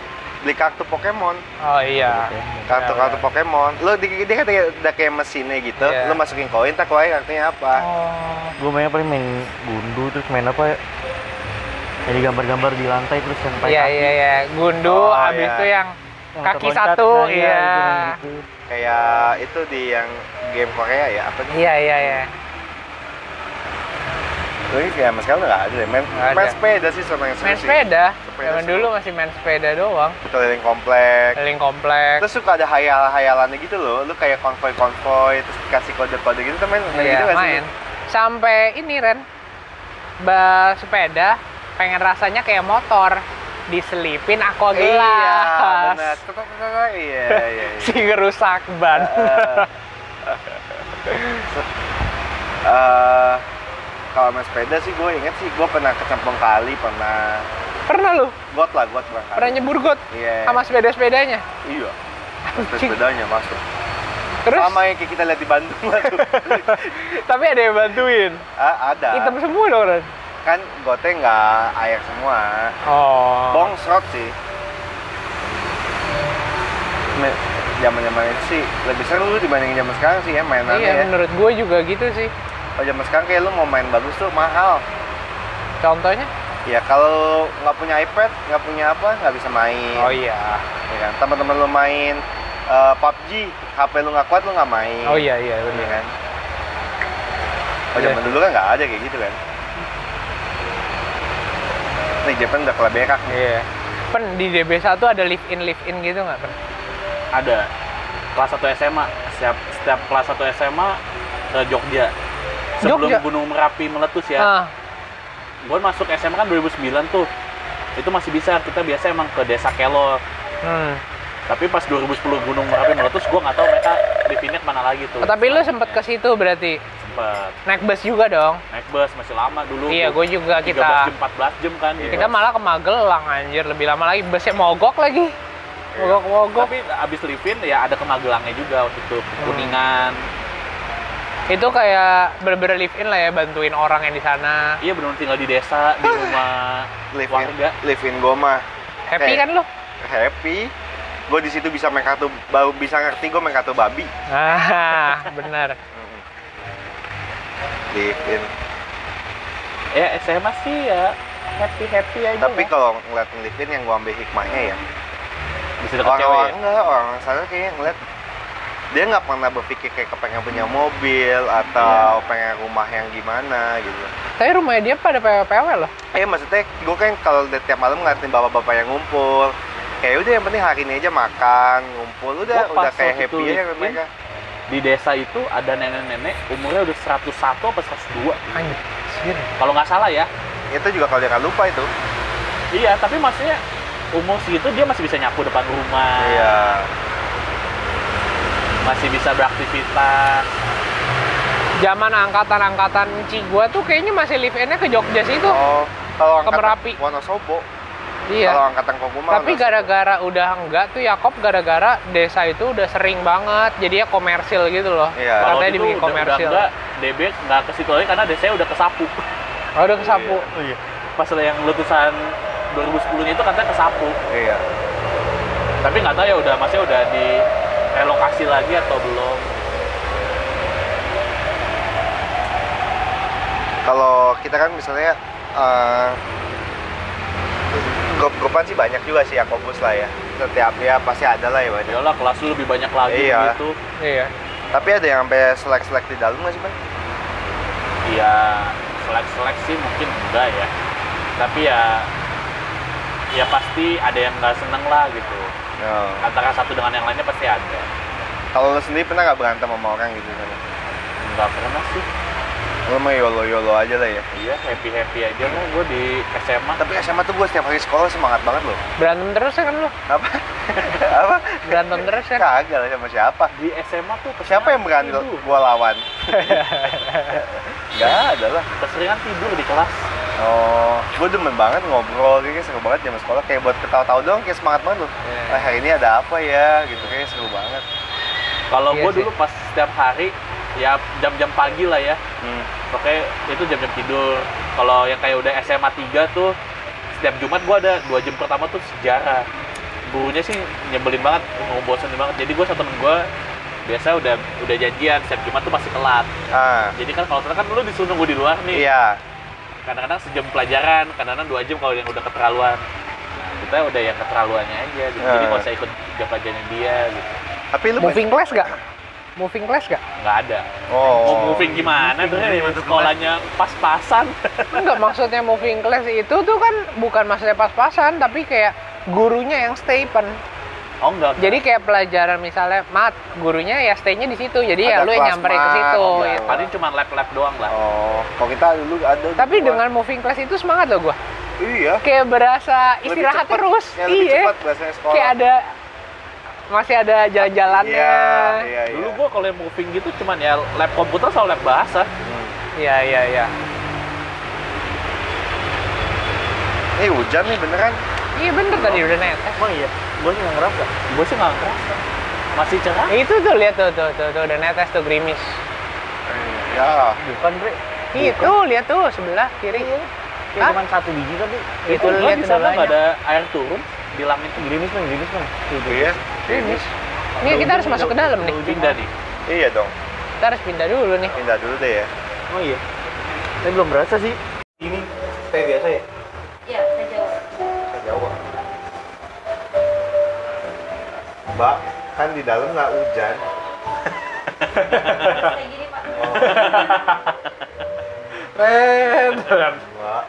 beli kartu Pokemon, Oh iya. kartu-kartu Pokemon. Lu di, dia kan ada ada kayak mesinnya gitu, Iya. lu masukin koin, tak koin kartunya apa. Oh. Gue mainnya paling main gundu terus main apa ya? Jadi gambar-gambar di lantai terus yang pakai Iya kaki. iya iya. Gundu Oh, habis iya. itu yang Yang kaki satu, nah, iya. itu main gitu. Kayak itu di yang game Korea ya, apa nih? Iya iya iya. Lu kayak sama sekali nggak ada deh. Main, Nggak main ada. sepeda sih sama yang Main sepeda. Sepeda Zaman dulu masih main sepeda doang. Keliling komplek. Keliling komplek. Terus suka ada hayal-hayalannya gitu loh. Lu kayak konvoy-konvoy, terus dikasih kode-kode gitu, tuh main main Iya, gitu nggak sih? main. Sampai ini Ren, ba sepeda pengen rasanya kayak motor diselipin aqua Iya, gelas. benar. Tek, tek. Iya, iya, iya. *laughs* si ngerusak ban. *laughs* Eh, Eh, kalau main sepeda sih gue inget sih gue pernah kecemplung kali pernah Pernah lu? got lah got berangkali Pernah nyebur got iya sama sepeda-sepedanya? iya sepeda sepedanya masuk Terus? sama yang kita lihat di Bandung lah tuh *laughs* Tapi ada yang bantuin. Ah, ada Hitam semua dong, Ren. kan gotnya nggak air semua Oh. bongsrot sih zaman zaman itu sih lebih seru dibanding zaman sekarang sih ya mainannya Iya, ya menurut gue juga gitu sih. Kalau zaman sekarang kayak lu mau main bagus tuh mahal. Contohnya? ya kalau nggak punya iPad nggak punya apa nggak bisa main. Oh iya. ya kan? Teman-teman lu main eh, PUBG HP lu nggak kuat lu nggak main. Oh iya iya Iya benar. kan? Oh zaman dulu kan nggak ada kayak gitu kan. Nih Jepang udah keleberak nih Iya. Pen di DB1 ada live in live in gitu nggak pen? ada. Kelas 1 SMA setiap setiap kelas 1 SMA ke Jogja sebelum Jogja? Gunung Merapi meletus ya Ah, gue masuk SMA kan 2009 tuh itu masih bisa kita biasa emang ke desa Kelor hmm. tapi pas 2010 Gunung Merapi meletus gue nggak tahu mereka definnya ke mana lagi tuh Oh, tapi lu sempet ke situ berarti sempet naik bus juga dong? naik bus masih lama dulu Iya, gue juga 13 kita jam 14 jam kan Iya. kita malah ke Magelang anjir lebih lama lagi busnya mogok lagi. Iya. Mogok mogok. tapi abis livin ya ada ke Magelangnya juga waktu itu Hmm. Itu kayak bener-bener live in lah ya bantuin orang yang di sana. iya benar tinggal di desa di *laughs* rumah live in, warga live in gue mah Happy kan lu? happy gue di situ bisa main kartu baru bisa ngerti gue main kartu babi Ah, *laughs* benar. live in ya SMA sih ya happy happy aja tapi lah. kalau ngeliat live in yang gue ambil hikmahnya ya bisa deket cewek orang-orang ya enggak orang sana kayaknya ngeliat dia nggak pernah berpikir kayak kepengen punya mobil atau Iya. pengen rumah yang gimana gitu. Tapi rumahnya dia pada PW-PW loh. eh maksudnya gue kan kalau tiap malam ngeliatin bapak-bapak yang ngumpul kayak udah yang penting hari ini aja makan ngumpul udah udah kayak happy aja in, mereka. di desa itu ada nenek-nenek umurnya udah 101 apa 102 Anjir. kalau nggak salah ya. Itu juga kalau dia nggak lupa itu. Iya tapi maksudnya umur segitu dia masih bisa nyapu depan rumah. Iya masih bisa beraktivitas Zaman angkatan-angkatan Ci gua tuh kayaknya masih live in-nya ke Jogja situ. oh kalau Ke Merapi. Wonosobo Iya. kalau angkatan Koguma Tapi gara-gara udah enggak tuh Yakob gara-gara desa itu udah sering banget jadinya komersil gitu loh. Iya. itu dibikin udah, udah komersil. enggak DB nggak ke situ lagi karena desanya udah kesapu Oh, udah kesapu. oh iya pas yang letusan 2010 nya itu katanya kesapu iya tapi nggak tahu ya udah masih udah di relokasi lagi atau belum kalau kita kan misalnya eh, grup-grupan sih banyak juga sih Yakobus lah ya setiap ya pasti ada lah ya banyak Yalah kelas lu lebih banyak lagi Iya. gitu Iya. tapi ada yang sampai selek-selek di dalam nggak sih Bang? ya selek-selek sih mungkin enggak ya tapi ya ya pasti ada yang nggak seneng lah gitu Oh. antara satu dengan yang lainnya pasti ada. Kalau lo sendiri pernah nggak berantem sama orang gitu? Kan nggak pernah sih lo mah yolo yolo aja lah ya. Iya happy happy aja lah. Gue di SMA tapi SMA tuh gue setiap hari sekolah semangat banget loh. Berantem terus ya kan lu? apa? *laughs* Apa? Berantem terus kan? kagak lah sama siapa. Di SMA tuh siapa yang berani gue lawan? Nggak ada lah. Keseringan tidur di kelas. Oh gue demen banget ngobrol. Kayaknya seru banget zaman sekolah. Kayak buat ketawa-tawa doang kayak semangat banget loh. Ah, hari ini ada apa ya? Gitu kayaknya seru banget. Kalau Iya gue dulu pas setiap hari ya jam-jam pagi lah ya hmm. Oke, itu jam-jam tidur. Kalau yang kayak udah SMA 3 tuh setiap Jumat gua ada dua jam pertama tuh sejarah. Gurunya sih nyebelin banget, ngebosenin banget. Jadi gua sama temen gua biasa udah udah janjian setiap Jumat tuh masih telat. ah Jadi kan kalau telat kan lu disuruh nunggu di luar nih. iya Kadang-kadang sejam pelajaran, kadang-kadang dua jam kalau yang udah keterlaluan. Nah, kita udah yang keterlaluannya aja. Gitu. Jadi Ah. nggak usah ikut jam pelajarannya dia gitu. tapi lu Moving class gak? Moving class gak? Nggak ada. oh Mau moving gimana tuh sekolahnya pas-pasan. Enggak, maksudnya moving class itu tuh kan bukan maksudnya pas-pasan, tapi kayak gurunya yang stay pen. Oh enggak. Jadi kayak pelajaran misalnya mat, gurunya ya stay-nya di situ. Jadi ya Ada lu yang nyamperin ke situ. oh, enggak. gitu. Paling cuma lab-lab doang lah. oh kalau kita dulu ada Tapi dengan moving class itu semangat loh gua. iya Kayak berasa Lebih istirahat cepet. terus. ya, lebih iya. cepat sekolah Kayak ada masih ada jalan-jalannya. iya iya iya Dulu gua kalau yang moving gitu cuman ya lab komputer sama lab bahasa. Hmm. Iya, iya, iya. Ini hujan nih beneran. Iya bener tadi udah netes. Emang iya? Gue sih nggak ngerasa. Gue sih nggak ngerasa. Masih cerah. Itu tuh lihat tuh, tuh, tuh, tuh udah netes tuh gerimis. Ya, Bukan, Bre. Itu lihat tuh sebelah kiri. Kayak Hah? cuma satu biji tapi. Itu lihat di sana nggak ada air turun di langit tuh Gerimis bang, gerimis bang. Tuh, tuh. iya. Gerimis. Ini kita harus masuk ke dalam nih. pindah nih. Iya dong. Kita harus pindah dulu nih. Pindah dulu deh ya. Oh iya. Saya belum berasa sih. Ini teh biasa ya? Iya, saya jawab. Teh Jawa. Mbak, kan di dalam nggak hujan. Kayak gini, Pak. *laughs* Ren. Mbak.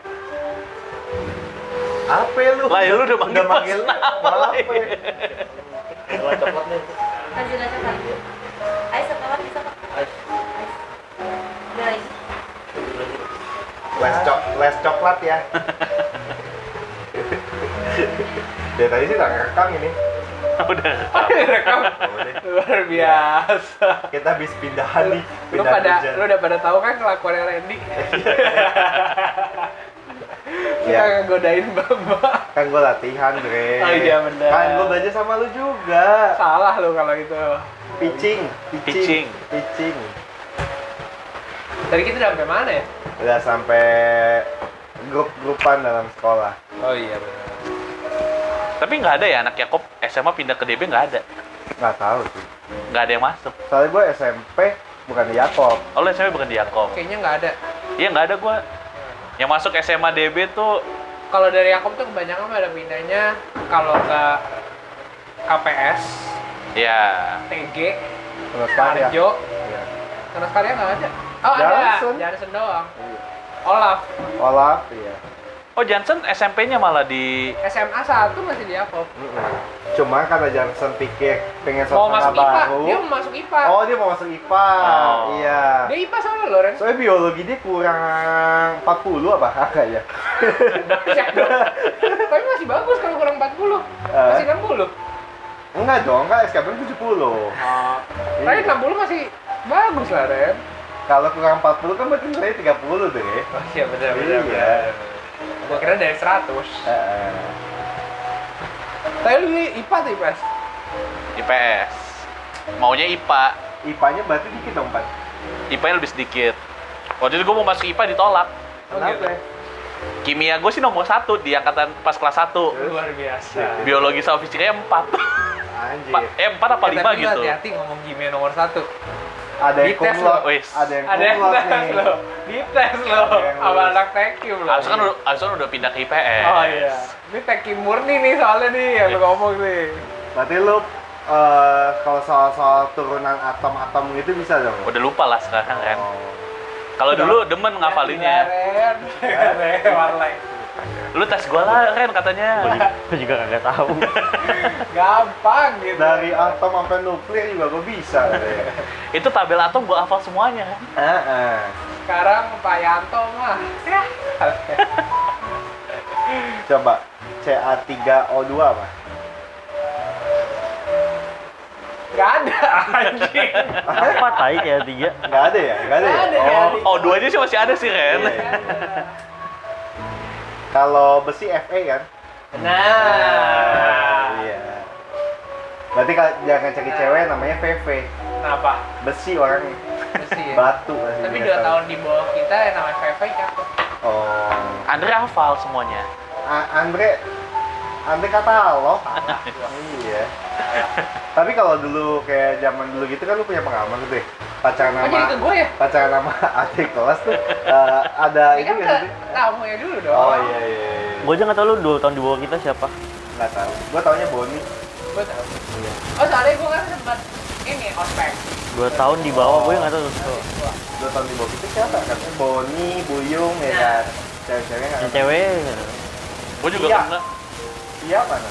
Apa lu? Lah, ya lu udah manggil manggil Mas apa? Gula coklat nih. Kasih lah coklat. Ais coklat bisa, Pak? Ais. Ais. Ada lagi? Les, cok les coklat ya. Dia tadi sih nggak ngerekam ini. *laughs* Udah. Rekam. Udah. Luar biasa. Kita habis pindahan nih. Lu Pindah pada hujan. lu udah pada tahu kan kelakuannya Randy. Iya. Kita ngegodain Mbak. Kan gue latihan, Dre. Oh iya, bener. Kan gue belajar sama lu juga. Salah lu kalau itu. Pitching, Pitching. pitching. Tadi kita udah sampai mana ya? Udah sampai grup-grupan dalam sekolah. Oh iya benar. Tapi nggak ada ya anak Yakob SMA pindah ke DB nggak ada. Nggak tahu sih. Nggak ada yang masuk. Soalnya gue SMP bukan di Yakob. Oh, lu SMP bukan di Yakob. Kayaknya nggak ada. Iya nggak ada gua. Yang masuk SMA DB tuh Kalau dari Yakob tuh kebanyakan pada pindahnya kalau ke KPS, ya TG, Terus karya. Harjo, Iya. terus karya nggak ada. Oh Johnson. ada, Johnson doang. Iya. Olaf, Olaf, iya. Oh Johnson SMP-nya malah di SMA 1 masih di Yakob. Mm-mm. Cuma karena Johnson pikir pengen Mau masuk IPA, baru. dia mau masuk IPA. Oh, dia mau masuk IPA. Oh. Iya. Dia IPA soalnya loh, Ren. Soalnya biologi dia kurang 40 apa kakak ya? Dahsyat *laughs* dong. Tapi masih bagus kalau kurang 40. Eh. Masih 60. Enggak dong, enggak SKP 70. Oh. Tapi Iya. 60 masih bagus lah, Ren. Kalau kurang 40 kan berarti nilai 30 deh. Oh iya benar benar, benar. Gua kira dari 100. Heeh. Tapi lu IPA atau IPS? IPS. Maunya IPA. IPA-nya berarti dikit dong, Pak. IPA-nya lebih sedikit. Waktu itu gue mau masuk IPA ditolak. Kenapa? gitu. ya? Kimia gue sih nomor satu di angkatan pas kelas 1. Luar biasa. Biologi sama fisikanya 4. Anjir. eh 4 apa 5 Eh, tapi lu gitu. Hati-hati ngomong kimia nomor 1. Ada yang Dites kumlot, lo. Wis. ada yang Ada yang kumlot tes nih. lo. Dites lo. Ada yang Sama anak tekim lo. Harusnya kan udah, harusnya udah pindah ke IPS. Oh iya. Ini tekim murni nih soalnya nih yang lu ngomong nih. Berarti lu eh, kalau soal-soal turunan atom-atom gitu bisa dong? Udah lupa lah sekarang kan. Kalau dulu demen ngafalinnya. Ren. Ren. Warlay. Lu tes gua lah Ren katanya. Gue juga kagak tahu. *laughs* Gampang gitu. Dari atom sampai nuklir juga gue bisa. deh. Itu tabel atom gua hafal semuanya kan. Heeh. Sekarang Pak Yanto mah. Ya. *laughs* Coba CA3O2 apa? Gak ada anjing. Apa tai kayak tiga? Nggak ada ya? Nggak ada ya? Nggak ada, Oh, nggak ada. Oh, duanya sih masih ada sih Ren. Kalau besi Fe kan? Nah. Iya. Berarti kalau jangan cari cewek namanya VV. Kenapa? Besi orangnya. Mesti ya. Batu Tapi dua tahun di bawah kita yang namanya VV cakep. Oh. Andre hafal semuanya. A- Andre Andre katalog. iya. *laughs* Tapi kalau dulu kayak zaman dulu gitu kan lu punya pengalaman tuh deh. Pacaran Oh ke sama gue ya? pacaran sama *laughs* adik kelas tuh eh, ada Ini kan nggak ke kamu ya dulu dong. Oh iya iya. iya. Gue aja nggak tahu lu dua tahun di bawah kita siapa. Nggak tahu. Gua taunya Boni. Gue tahu. Iya. Oh soalnya gue kan sempat ini ospek. Dua tahun di bawah gue nggak tahu. tuh. Dua tahun di bawah kita siapa? Katanya Boni, Buyung ya Nah. kan. Cewek-cewek cewek. Gua juga Iya. kena. Iya mana?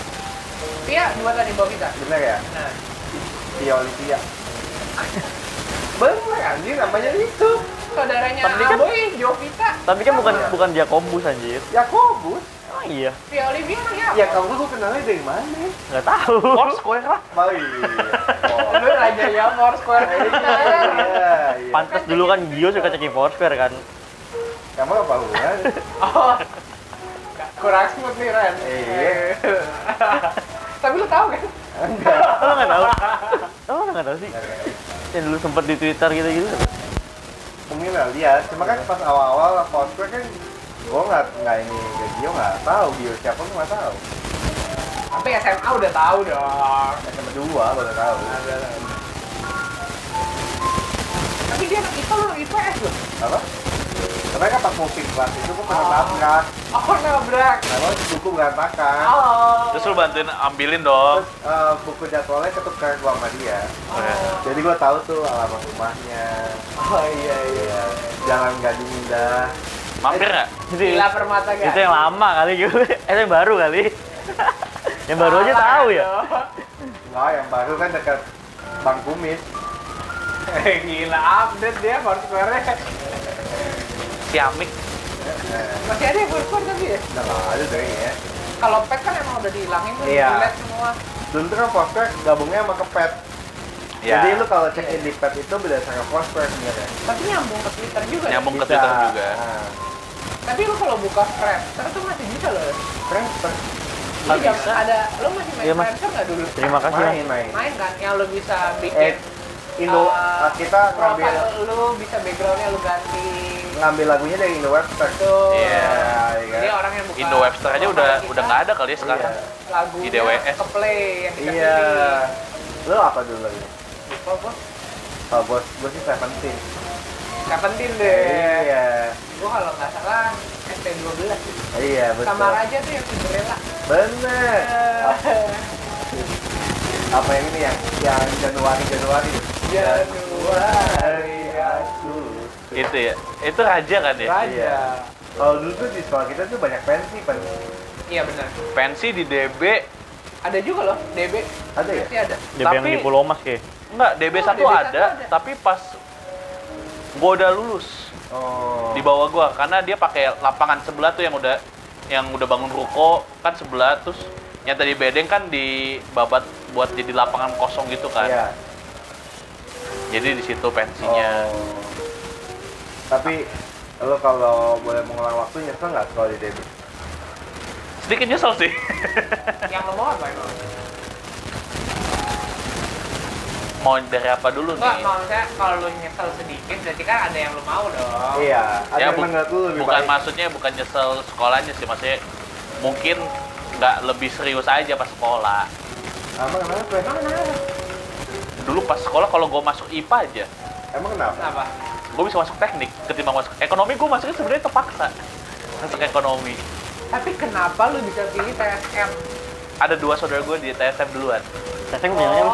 Iya dua tahun di bawah kita. Bener ya? Nah. Tia Olivia. *laughs* Bener anjir namanya itu. Saudaranya Tapi kan- Aboy, Jovita. Tapi kan bukan Iya. bukan Jakobus anjir. Yakobus. Oh iya Via Olivia anaknya apa? Ya kamu gue kenalnya dari mana? nggak tahu *laughs* Foursquare lah. Oh iya. Oh. Lu raja ya Foursquare. *laughs* Iya, iya. pantas dulu kan Gio suka cekin Foursquare kan Kamu apa hubungan? Oh. Kurang smooth nih Ren. Iya. *laughs* Tapi lu tahu kan? Enggak. lo nggak tahu *laughs* oh lo nggak tahu sih yang dulu sempet di Twitter gitu gitu Mungkin lah lihat. Cuma kan pas awal-awal Foursquare kan gue nggak nggak ini ke Gio nggak tahu Gio siapa gue nggak tahu. Tapi SMA udah tahu dong. SMA dua baru tahu. Tapi dia anak IPA lu IPS loh. Apa? Tapi kan pas musik kelas itu gue pernah nabrak. Oh nabrak. Nah, gue buku berantakan. Oh. Terus lu bantuin ambilin dong. Terus eh, buku jadwalnya ketukar gua sama dia. Oh. Jadi gue tahu tuh alamat rumahnya. Oh iya iya. Iya. Jalan Gading Indah. Mampir nggak? itu Gila permata guys. itu yang lama kali gitu eh yang baru kali *laughs* yang baru aja tahu ya Enggak, yang baru kan dekat Bang Kumis. Eh, *laughs* Gila update dia Foursquare-nya. Ciamik. Masih ada ya Foursquare tapi ya? Udah nggak ada deh ya. Kalau pet kan emang udah dihilangin tuh, Iya. semua. Dulu tuh kan Foursquare gabungnya sama ke Pet. Ya. Jadi lu kalau check in di Pet itu berdasarkan Foursquare sebenarnya. Tapi nyambung ke Twitter juga. Nyambung ke Bisa. Twitter juga. Nah, Tapi lu kalau buka Friendster tuh masih bisa loh. Friendster. Jangan bisa. ada, lu masih main Iya, Mas. Friendster nggak dulu? terima kasih. Main, main. Main kan, yang lu bisa Eh, bikin Indo, uh, kita ngambil lu bisa backgroundnya lu ganti. ngambil lagunya dari Indo Webster. Tuh. Iya. iya Jadi kan? orang yang buka Indo Webster aja udah profile udah kita, nggak ada kali ya sekarang. Iya. Lagunya Di DWS. ke play yang kita Iya. pilih. Lu apa dulu lagi? Lupa gua. Oh, bos, gue sih Seventeen. Seventeen deh. Iya. Gua kalau nggak salah ST12 sih. Iya, betul. Sama Raja tuh yang Cinderella. Bener. Eh, Apa yang ini yang yang Januari Januari? Januari aku. Itu ya. Itu raja kan ya? Raja. Iya. Kalau dulu tuh di sekolah kita tuh banyak pensi, pen. Iya benar. Pensi di DB Ada juga loh, DB. Ada ya? Pasti ada. yang Tapi- di Pulau Mas kayak Enggak, DB Oh, 1 DB satu ada, ada. tapi pas gua udah lulus Oh. di bawah gua karena dia pakai lapangan sebelah tuh yang udah yang udah bangun ruko kan sebelah terus yang tadi bedeng kan di babat buat jadi lapangan kosong gitu kan. Iya. Jadi di situ pensinya. Oh. Tapi lo kalau boleh mengulang waktu nyesel nggak sekolah di DB? Sedikit nyesel sih. *laughs* Yang lo mau apa emang? Mau dari apa dulu Enggak, nih? maksudnya kalau lu nyesel sedikit berarti kan ada yang lo mau dong. Iya. Ada Ya, yang bu- menurut lu lebih bukan baik. maksudnya bukan nyesel sekolahnya sih, maksudnya mungkin nggak lebih serius aja pas sekolah. Emang kenapa? Emang kenapa? Dulu pas sekolah kalau gue masuk IPA aja, Emang kenapa? Kenapa? gue bisa masuk teknik ketimbang masuk ekonomi gue masuknya sebenarnya terpaksa masuk ekonomi Tapi kenapa lu bisa pilih TSM? ada dua saudara gue di TSM duluan apa Oh, sih?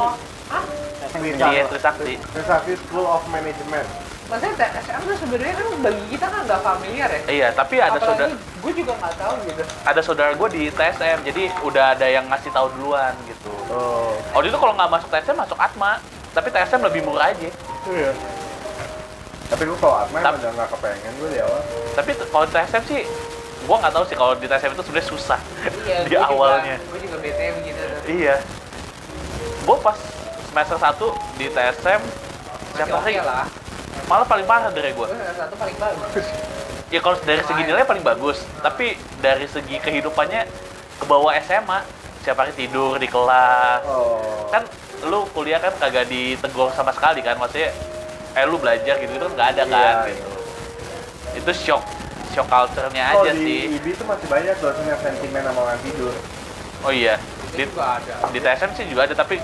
Hah? Teteng Iya. Trisakti Trisakti School of Management. Maksudnya TSM tuh sebenarnya kan bagi kita kan nggak familiar ya. iya tapi ada saudara gue juga nggak tahu gitu. ada saudara gue di TSM jadi udah ada yang ngasih tahu duluan gitu Oh. waktu itu kalau nggak masuk TSM masuk Atma tapi TSM lebih murah aja Iya. Tapi gue kalau Atma Tap- emang udah nggak kepengen gue di awal. tapi kalau TSM sih gue nggak tahu sih kalau di TSM itu sebenarnya susah Iya, *laughs* di gua juga- awalnya Gue juga bete begitu. tuh. iya gue pas semester 1 di TSM siapa sih lah. Malah paling parah dari gue satu paling bagus. Ya kalau dari segi nilai paling bagus, tapi dari segi kehidupannya ke bawah SMA, siapa hari tidur di kelas. Oh. Kan lu kuliah kan kagak ditegur sama sekali kan, maksudnya eh lu belajar gitu gitu nggak ada kan Iya, gitu. Itu shock shock culture-nya Oh, aja di sih. IB tuh masih banyak dosen yang sentimen sama orang tidur. Oh iya, Itu di, ada. di TSM sih juga ada tapi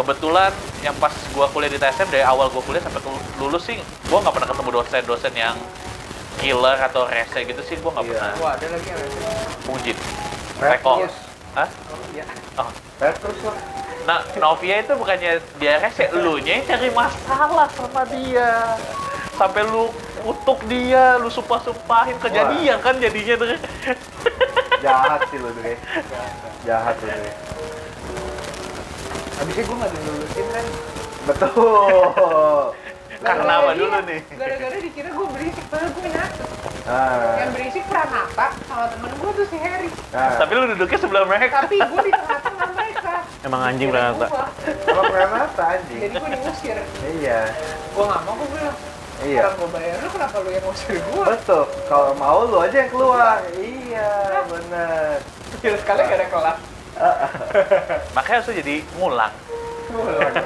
kebetulan yang pas gua kuliah di TSM dari awal gua kuliah sampai lulus sih gua nggak pernah ketemu dosen-dosen yang killer atau rese gitu sih gua nggak Iya. pernah Wah, ada lagi yang rese. mujid. Hah? Oh, iya. Oh. Petrus lah. Nah, Novia itu bukannya dia rese, lu nya yang cari masalah sama dia. Sampai lu kutuk dia, lu sumpah-sumpahin kejadian kan jadinya tuh. Jahat sih lu Dre. Jahat lu Dre. Habisnya gue nggak dilulusin kan. Betul. *laughs* Karena apa dulu nih? Gara-gara dikira gue berisik, padahal gue nyatet. Ah. Yang berisik Pranata sama temen gue tuh si Harry. Nah, Tapi lu duduknya sebelah mereka. Tapi gue di tengah-tengah mereka. Emang anjing Pranata. kalau Pranata anjing. Jadi gue diusir. Iya. Gue gak mau, gue bilang. Iya. Orang gue bayar lu, kenapa lu yang ngusir gue? Betul. Kalau mau lu aja yang keluar. Iya, bener. Kira sekali gak ada kelas. *laughs* Makanya harus jadi ngulang. Ngulang. *laughs*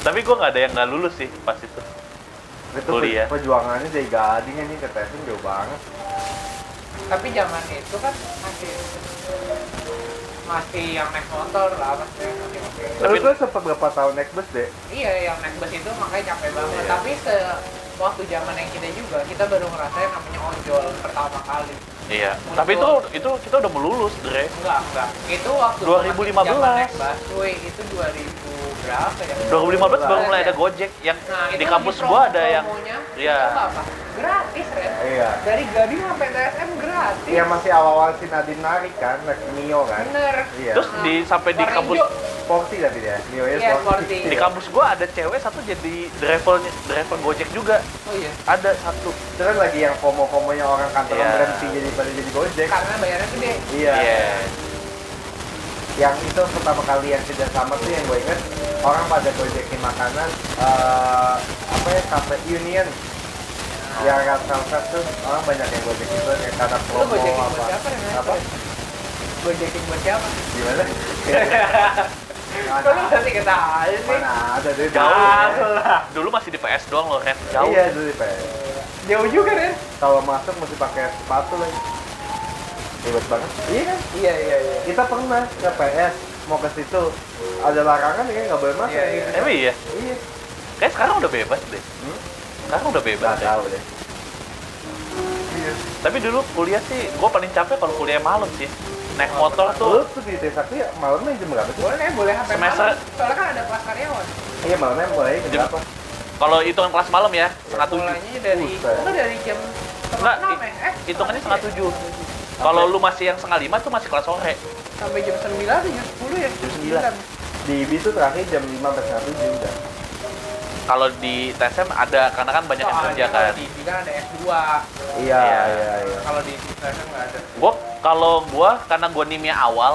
Tapi gue nggak ada yang nggak lulus sih pas itu. Itu Kuliah. perjuangannya dari gading anjing ke testing jauh banget. Tapi zaman itu kan masih masih yang naik motor lah masih masih Tapi- tuh sempat berapa tahun naik bus deh? iya yang naik bus itu makanya capek banget Iya. tapi se waktu zaman yang kita juga kita baru ngerasain namanya ojol pertama kali Iya. Tapi itu itu kita udah melulus, Dre. enggak enggak itu waktu 2015. zaman naik busway itu 2000 berapa ya 2015 baru mulai ada Ya. Gojek yang nah, di kampus gua ada yang Iya. apa gratis Ren Iya. dari Gading sampai TSM gratis Iya masih awal-awal si Nadine narik kan, naik Mio kan? bener Iya. terus di sampai di kampus. Sporty tapi dia, Mio nya Iya, sporty. di kampus gua ada cewek satu jadi driver driver Gojek juga. oh iya Ada satu. Itu kan lagi yang FOMO-FOMOnya orang kantoran Iya. berhenti jadi pada jadi Gojek. karena bayarnya gede Iya. Iya. Yang itu pertama kali yang tidak sama tuh yang gue inget orang pada gojekin makanan eh apa ya cafe Union yang red velvet tuh orang banyak yang gojek itu yang karena promo gojekin apa buat siapa apa gojekin buat siapa gimana mana, masih ketawa sih? mana ada deh Jauh lah. Dulu masih di PS doang loh, Ren. Jauh. iya dulu Pak. Jauh juga, Ren. kalau masuk mesti pakai sepatu lagi ribet banget iya kan Iya, iya, iya. kita pernah ke PS mau ke situ ada larangan ya nggak boleh masuk Iya, iya. Emang iya? iya Kayak sekarang udah bebas deh. Hmm? Sekarang udah bebas nggak deh. tahu deh iya Tapi dulu kuliah sih, gue paling capek kalau kuliah malam sih. Naik motor Lu tuh, tuh di desa tuh ya malamnya jam berapa sih? Boleh, boleh sampai Semester- malam. Soalnya kan ada kelas karyawan. Iya malamnya mulai jam Jam- berapa? kalau hitungan kelas malam ya, setengah tujuh. Mulainya dari, enggak dari jam setengah Enggak, ya? Eh, Hitungannya setengah tujuh. tujuh. Kalau lu masih yang setengah lima tuh masih kelas sore. Sampai jam sembilan atau jam sepuluh ya? Jam sembilan. Di IBI tuh terakhir jam 5 sampai setengah tujuh udah. Kalau di TSM ada, karena kan banyak yang Soalnya kerja kalau kan. di IPI kan ada S2. Iya, Iya. iya, iya. Kalau di IPI nggak ada. Gue kalau gue karena gue nimnya awal,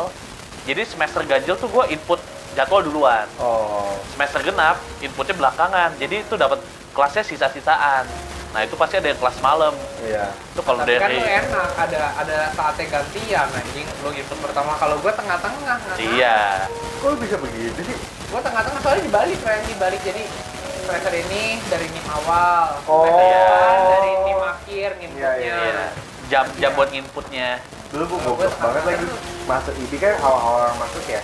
jadi semester ganjil tuh gue input jadwal duluan. Oh, Semester genap inputnya belakangan, jadi itu dapat kelasnya sisa-sisaan. Nah itu pasti ada yang kelas malam. iya. Itu kalau Tapi kan dari lu enak, ada ada saatnya gantian anjing. Lu input pertama kalau gua tengah-tengah. iya. Kok lu bisa begitu sih? Gua tengah-tengah soalnya dibalik, Ren, dibalik jadi semester ini dari NIM awal, Oh. depan dari NIM akhir inputnya. Iya, Iya. Jam jam buat inputnya. Dulu gua Gua goblok banget lagi masuk IBI kan awal-awal masuk ya.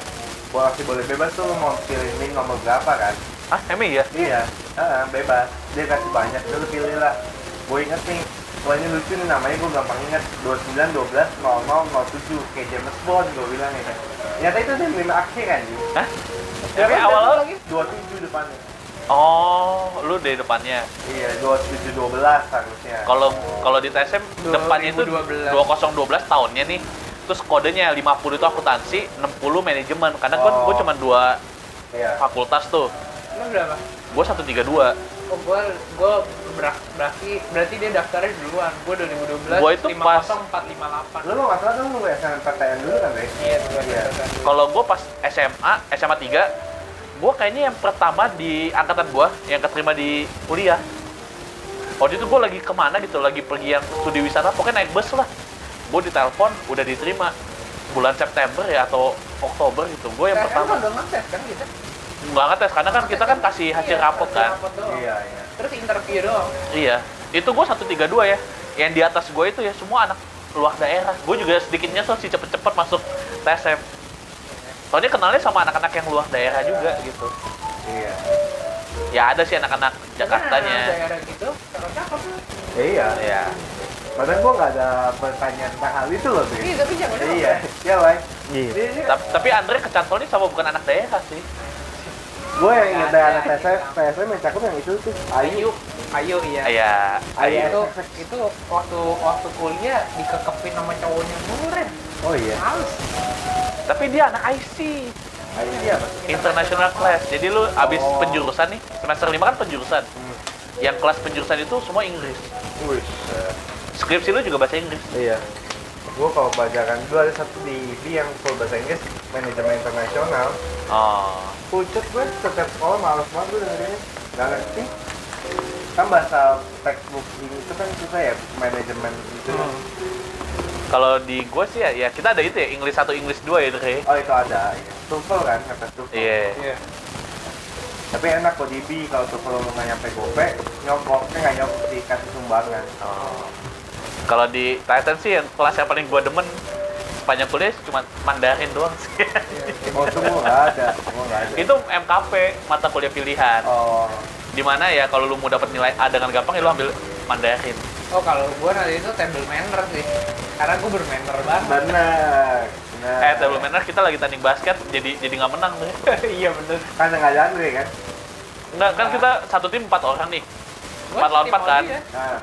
Gua masih boleh bebas tuh mau pilih link nomor berapa kan? Ah, emang iya? Iya, Heeh, bebas. Dia kasih banyak, dulu pilih lah. Gue inget nih, ini lucu nih namanya gue gampang inget 29 12 00 07 kayak James Bond gue bilang ya kan. Ternyata itu dia lima akhir kan. Hah? Ya, Tapi kan, awal lagi 27 depannya. Oh, lu dari depannya. Iya, 27 12 harusnya. Kalau kalau di TSM depannya itu 2012. 2012 tahunnya nih. Terus kodenya 50 itu akuntansi, 60 manajemen. Karena kan Oh. gue cuma dua Iya. fakultas tuh. Lu berapa? Gue 132. Oh, gua gua ber- berarti berarti dia daftarnya duluan. Gua 2012 Gua itu pas- 50458. Lu mau nggak salah kan lu SNMPTN dulu kan? Iya, Iya. Kalau gue pas SMA, SMA 3, gue kayaknya yang pertama di angkatan gue yang keterima di kuliah. Waktu itu gue lagi ke mana gitu, lagi pergi yang studi wisata, pokoknya naik bus lah. Gue ditelepon, udah diterima bulan September ya atau Oktober gitu. Gue yang TSM pertama udah ngetes kan kita? nggak ngetes karena kan kita kan kasih hasil Iya, rapot kan. rapot doang. Iya, iya. Terus interview doang. Iya, itu gue 132 ya. Yang di atas gue itu ya semua anak luar daerah. Gue juga sedikit nyesel sih cepet-cepet masuk TSM. Soalnya kenalnya sama anak-anak yang luar daerah juga gitu. Iya. Ya ada sih anak-anak Kan anak Jakartanya. daerah gitu, cakep tuh. Iya. Iya. Padahal gua nggak ada pertanyaan tentang hal itu loh, Bek. Iya, tapi jangan Iya, iya, Lai. Iya. Tapi Andre kecantolnya sama bukan anak daerah sih. Gue yang inget dari Ada, anak ada. TSM yang cakep yang itu tuh Ayu. Ayo, iya. Iya. Ayu. Itu itu waktu waktu kuliah dikekepin sama cowoknya Ren. Oh iya. Males. Tapi dia anak IC. Ini dia apa? international class jadi lu abis Oh. penjurusan nih semester 5 kan penjurusan Hmm. yang kelas penjurusan itu semua Inggris Wih, skripsi lu juga bahasa Inggris Iya. Gue kalau pelajaran dulu ada satu di IB yang full bahasa Inggris, manajemen internasional. oh Pucet gue setiap sekolah males banget gue dengerinnya. Gak ngerti. Kan bahasa textbook ini itu kan susah ya, manajemen itu. Hmm. kalau di gue sih ya, ya kita ada itu ya Inggris satu Inggris dua ya Dre Oh itu ada, iya. TOEFL kan, kata TOEFL. iya Iya. Tapi enak kok di IB kalau TOEFL lu nggak nyampe gope, nyogok, kan nggak nyogok dikasih sumbangan. Oh. Kalau di Titan sih yang kelas yang paling gua demen sepanjang kuliah cuma Mandarin doang sih. *laughs* Oh itu gue nggak ada, gue nggak ada. itu MKP mata kuliah pilihan. Oh, Di mana ya kalau lu mau dapat nilai A dengan gampang ya lu ambil Mandarin. Oh kalau gue nanti itu table manner sih, karena gue bermanner banget. benar. Benar. Eh, table manner kita lagi tanding basket jadi jadi nggak menang deh. *laughs* iya bener. Kan nggak ada Andre kan? Enggak kan kita satu tim empat orang nih. Empat lawan empat kan? Ya. Nah,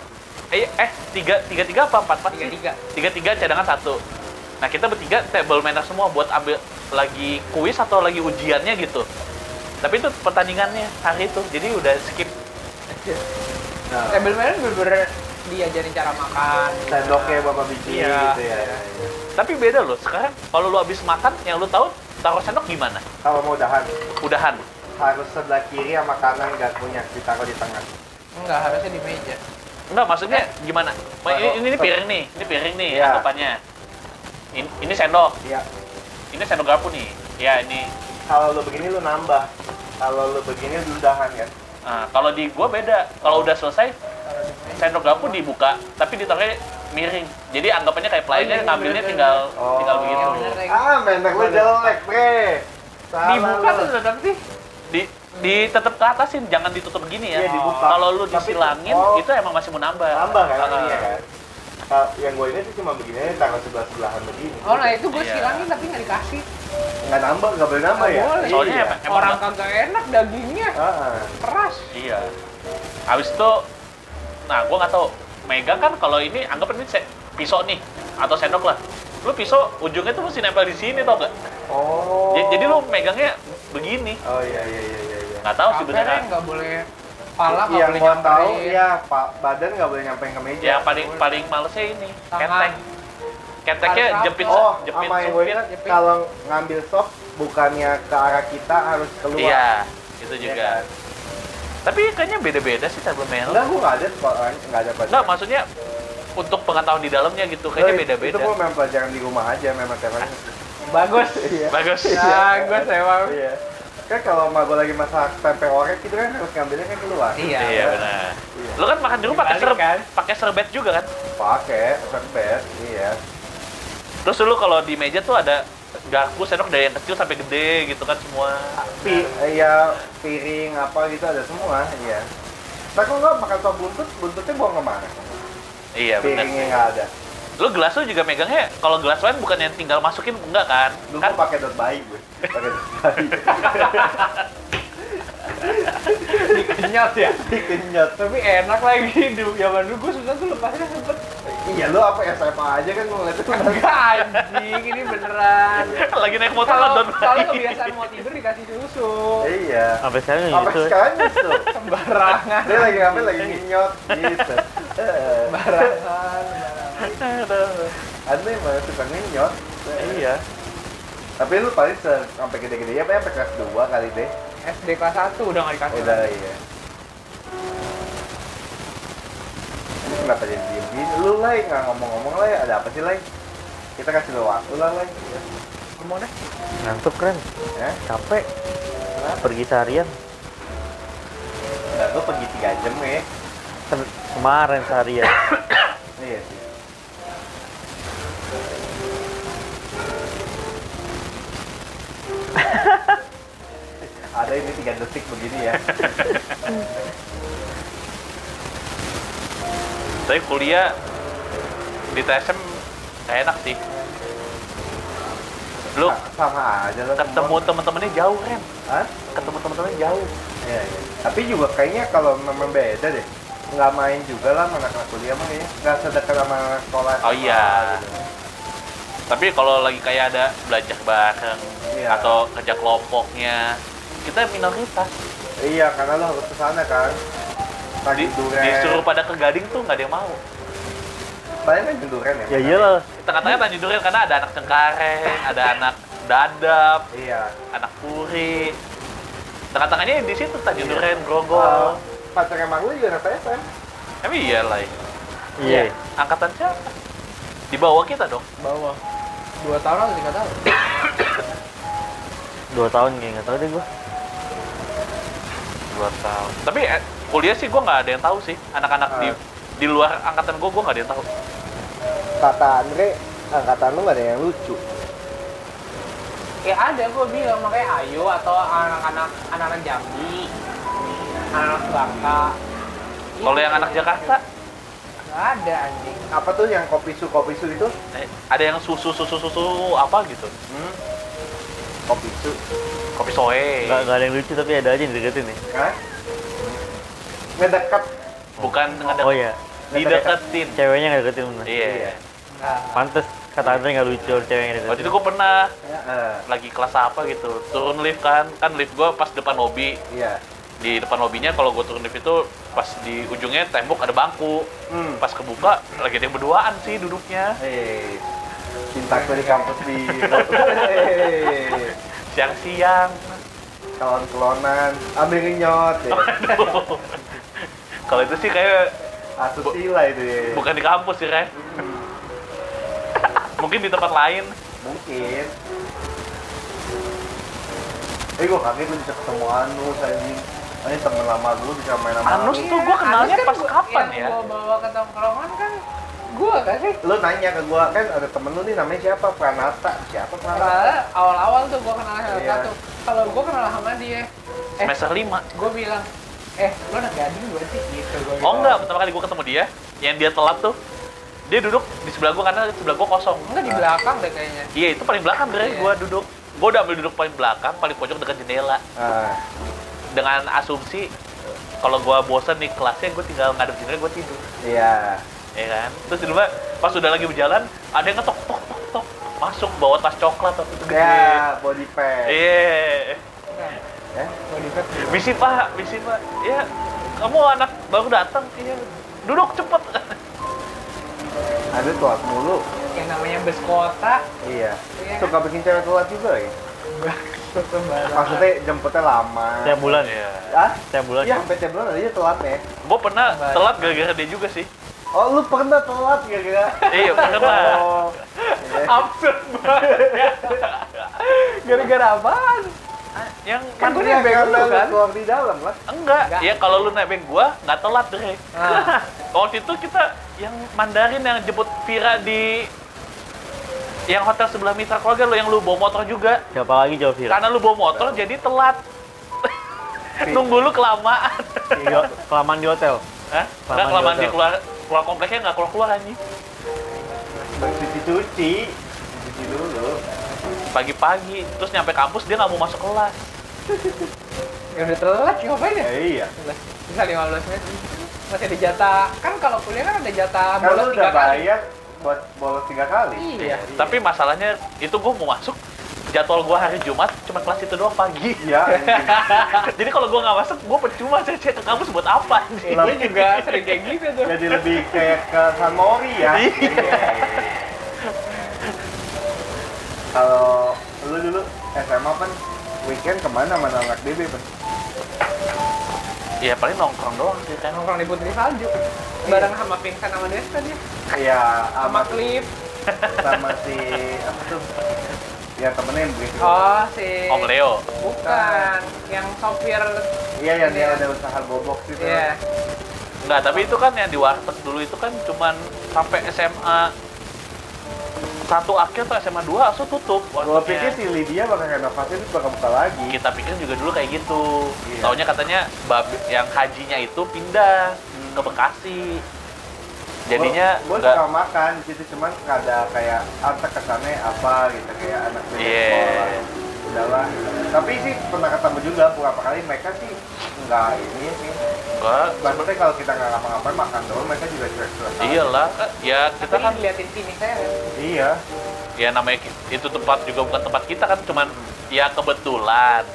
Eh, eh tiga tiga tiga apa empat empat Tiga tiga. tiga tiga cadangan satu. Nah kita bertiga table manner semua buat ambil lagi kuis atau lagi ujiannya gitu. Tapi itu pertandingannya hari itu, jadi udah skip. nah. Table manner bener-bener diajarin cara makan. sendoknya bapak biji Iya. gitu ya. Tapi beda loh, sekarang kalau lu habis makan, yang lu tahu taruh sendok gimana? Kalau mau dahan Udahan. harus sebelah kiri sama kanan nggak punya ditaruh di tengah. Enggak, harusnya di meja. Enggak, maksudnya gimana? Ma- Ini, ini piring nih, ini piring nih, Iya. anggapannya. Ini, ini sendok, Iya. ini sendok garpu nih. Ya ini. Kalau lu begini lu nambah. Kalau lu begini lu dahan kan. Nah, kalau di gua beda. Kalau udah selesai, sendok garpu dibuka, tapi ditaruhnya miring. Jadi anggapannya kayak pelayannya iya, ngambilnya bener, tinggal Oh. tinggal begitu. Iya. Ah, menek lu jelek, bre. Dibuka tuh tetap sih. Di di tetap ke atasin, jangan ditutup begini ya. Iya, dibuka. Kalau lu disilangin, oh. itu emang masih mau nambah. Nambah kan? Ah. Iya kan. Kalau yang gue ini sih cuma begini, taruh sebelah sebelahan begini. Oh nah itu gue Iya. silangin tapi nggak dikasih. Nggak nambah, nggak boleh nambah ya? boleh. Soalnya Iya. emang- Orang kagak enak dagingnya Ah, ah. keras. Iya. Habis itu, nah gua nggak tahu. Megang kan kalau ini anggap ini se- pisau nih atau sendok lah. Lu pisau ujungnya tuh mesti nempel di sini tau nggak? Oh. Ja- Jadi lu megangnya begini. Oh iya iya iya. iya. Nggak tahu beneran. nggak boleh pala nggak yang boleh gua tahu ya pak badan nggak boleh nyampe ke meja. Ya paling paling malesnya ini Tangan. ketek. Keteknya jepit oh, jepit jepit. kalau ngambil soft bukannya ke arah kita harus keluar. Iya, itu Iya juga. kan? Tapi kayaknya beda-beda sih table manner. Enggak, gue nggak ada sekolah, nggak ada pelajaran. Enggak, maksudnya untuk pengetahuan di dalamnya gitu, kayaknya beda-beda. Itu gue memang pelajaran di rumah aja, memang temanya. Bagus. Iya. Bagus. Bagus emang. Iya. Kan kalau emak gue lagi masak tempe orek gitu kan harus ngambilnya kan keluar. Iya. Iya benar. Iya. Lu kan makan di rumah pakai serbet, kan? pakai serbet juga kan? Pakai serbet, iya. Terus dulu kalau di meja tuh ada garpu sendok dari yang kecil sampai gede gitu kan semua. Pi, iya piring apa gitu ada semua, iya. Tapi kalau nggak makan sop buntut, buntutnya buang ke mana? Iya benar. Piringnya nggak ada. Lu gelas lu juga megangnya kalau gelas wine bukan yang tinggal masukin enggak kan? Dulu Kan pakai dot bayi gue. Pakai dot bayi. *laughs* Dikenyot ya. Dikenyot. Tapi enak lagi dulu zaman dulu gue susah tuh lepasnya sempet. Iya lu apa SMA aja kan ngeliat itu. Enggak anjing, ini beneran. lagi naik motor Kalau kalau kebiasaan mau tidur dikasih susu. Iya. Sampai sekarang Sampai gitu. sekarang gitu. Sembarangan. Dia lagi ngambil lagi ngenyot gitu. Sembarangan. Ada yang malah suka ngenyot. Iya. Tapi lu paling sampai gede-gede ya, sampai kelas 2 kali deh. SD kelas 1 udah nggak dikasih. Udah iya. Ini kenapa jadi diem gini? Lu lah nggak ngomong-ngomong lah ada apa sih lah? Kita kasih lu waktu lah lah. Ngomong deh. Ngantuk keren. Ya, Capek. Pergi seharian. nah, lu pergi 3 jam ya. Kan kemarin seharian. Iya sih. *laughs* ada ini tiga detik begini ya. *laughs* Tapi kuliah di TSM enak sih. Lu Sa- sama aja lah. ketemu temen-temennya jauh kan? Hah? Ketemu temen-temennya jauh. Iya, iya. Tapi juga kayaknya kalau memang beda deh. Nggak main juga lah anak-anak kuliah mah ya. Nggak sedekat sama sekolah. Oh iya. gitu. Tapi kalau lagi kayak ada belajar bareng, Iya. atau kerja kelompoknya kita minoritas Iya, karena lo harus ke sana kan. di, Pagi duren. disuruh pada ke Gading tuh nggak ada yang mau Banyak kan duren ya? Ya iyalah. tengah-tengah Tanjung Duren karena ada anak Cengkareng ada anak Dadap Iya. anak Puri tengah-tengahnya di situ Tanjung Iya. Duren Oh, Grogol pacar emang lu juga anak PSM. emang iya lah ya. Iya. angkatan siapa di bawah kita dong bawah dua tahun atau tiga tahun? Dua tahun kayak nggak tahu deh gua. dua tahun. Tapi eh, kuliah sih gue nggak ada yang tahu sih. Anak-anak di Ah. di luar angkatan gue gue nggak ada yang tahu. Kata Andre, angkatan lu gak ada yang lucu. ya ada gue bilang. Makanya ayo atau anak-anak anak-anak Jambi anak Bangka. Kalau yang anak Jakarta ada anjing Apa tuh yang kopi su kopi su itu? eh, ada yang susu susu susu apa gitu Hmm. Kopi su. kopi soe Nggak nggak ada yang lucu tapi ada aja yang deketin nih. Hah? Ngedekat. bukan ngedek- Oh iya. dideketin Ceweknya nggak deketin bener. iya nggak Pantes kata Andre nggak lucu ceweknya waktu deketin. itu gue pernah Heeh. lagi kelas apa gitu turun lift kan kan lift gue pas depan lobby Iya. Di depan lobbynya kalau gue turun lift itu pas di ujungnya tembok ada bangku. Hmm. pas kebuka lagi ada yang berduaan sih duduknya. Hei. Cintaku di kampus di *laughs* siang-siang. Kelon-kelonan Ambil nyot ya. Kalau itu sih kayak Asusila itu ya. bukan di kampus sih Ren. *laughs* Mungkin di tempat lain. Mungkin. Eh gue kaget lu bisa ketemu Anus anjing Ini temen lama gue bisa main sama Anus Anus tuh gua kenalnya Anus kan pas gua- kapan yang ya? gua bawa ke tongkrongan kan gua kan sih. Lu nanya ke gue, kan ada temen lu nih namanya siapa? Pranata. Siapa Pranata? Awal-awal tuh gua kenal sama Iya. satu kalau gua kenal sama dia eh semester 5 gua bilang eh lo anak gading gue sih? Gitu gua oh bilang. enggak. Pertama kali gue ketemu dia yang dia telat tuh dia duduk di sebelah gue karena sebelah gue kosong. Enggak di belakang deh kayaknya. Iya itu paling belakang Ren Iya. gue duduk. Gue udah ambil duduk paling belakang paling pojok dekat jendela. Ah, dengan asumsi kalau gue bosan nih kelasnya gue tinggal ngadep jendela gue tidur. Iya. Ya kan? Terus tiba pas udah lagi berjalan ada yang ngetok tok tok tok masuk bawa tas coklat waktu itu gede. Ya, body pack. Iya. Ya, mau di misi pak misi pak. Ya kamu anak baru datang. Iya. Duduk cepet. Ada telat mulu. Yang namanya bus kota. Iya. Iya. Suka bikin cewek telat juga ya? enggak Maksudnya jemputnya lama Tiap bulan. iya Ah? Tiap bulan. Iya, sampai tiap bulan aja telat ya gue pernah Baik. telat gara-gara dia juga sih Oh, lu pernah telat kira-kira? iya pernah Oh, iya. *laughs* absurd banget gara-gara apaan yang Kan Iya, nebeng lu lu kan? keluar di dalam lah enggak Enggak. ya kalau lu nebeng gua nggak telat deh nah, *laughs* waktu itu kita yang Mandarin yang jemput Vira di yang hotel sebelah mitra keluarga lo yang lu bawa motor juga. Siapa lagi jawab Vira? karena lu bawa motor jadi telat. Nunggu lu kelamaan. Iya, kelamaan di hotel. Hah? Kelamaan Enggak di kelamaan di hotel. keluar keluar kompleknya nggak keluar keluar anjing. Cuci-cuci Cuci. Dulu. Pagi-pagi terus nyampe kampus dia nggak mau masuk kelas. Ya udah telat ngapain ya? Ya iya. Bisa 15 menit. Masih ada jatah. Kan kalau kuliah kan ada jatah Kan bolos tiga udah kali. bayar buat bolos tiga kali. Iya. Tapi masalahnya itu gua mau masuk jadwal gua hari Jumat cuma kelas itu doang pagi. Iya *laughs* jadi kalau gua nggak masuk gua percuma saya cek ke kampus buat apa? Anjing? gue juga sering kayak gitu tuh. Jadi lebih kayak ke San Mori ya. Iya. Kalau lu dulu SMA kan weekend ke mana mana anak DB kan? Ya paling nongkrong doang sih. Kan nongkrong di Putri Salju. Bareng sama Vincent sama Desta dia. Iya sama sama Cliff. *laughs* sama si apa tuh? Ya temennya yang begitu oh si Om Leo. Bukan yang sopir iya yang dia ada usaha gobok gitu iya. Enggak, tapi itu kan yang di warteg dulu itu kan cuman sampai SMA satu akhir atau SMA 2 langsung tutup gua pikir si Lydia bakal renovasi itu bakal buka lagi kita pikir juga dulu kayak gitu Iya. taunya katanya bab yang hajinya itu pindah Hmm. ke Bekasi jadinya gua, gua nggak suka makan di situ cuman ada kayak antar kesannya apa gitu kayak anak Iya. sekolah udahlah. Tapi sih pernah ketemu juga beberapa kali mereka sih nggak ini sih. Nggak maksudnya kalau kita nggak ngapa-ngapain makan doang mereka juga cuek-cuek iyalah kan ya kita kita kan kan diliatin sini saya iya. Ya namanya itu tempat juga bukan tempat kita kan cuman ya kebetulan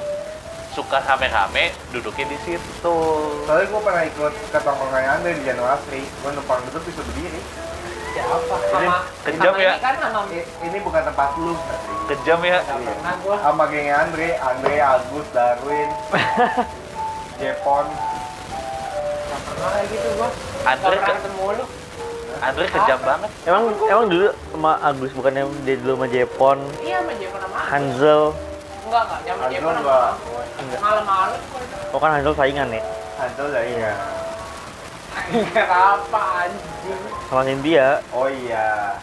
suka rame-rame duduknya di situ. Soalnya gue pernah ikut ke tongkrongan Andre di Januari, gue numpang duduk bisa berdiri. Siapa? Ini Sama kejam ya? Ini kan sama Ini bukan tempat lu, kejam ya gua. Sama gengnya Andre, Andre, Agus, Darwin, *laughs* Jepon. Pernah kayak gitu gua. Andre Kalau ke- berantem mulu. Andre kejam banget Emang emang dulu sama Agus bukannya dia dulu sama Jepon, Iya, sama Jepang sama aku. Hansel. Enggak, enggak. Zaman Hansel Jepang sama enggak. Malam-malam. Oh kan Hansel saingan ya Hancur lah iya. Apa anjing? sama Cynthia. Oh iya.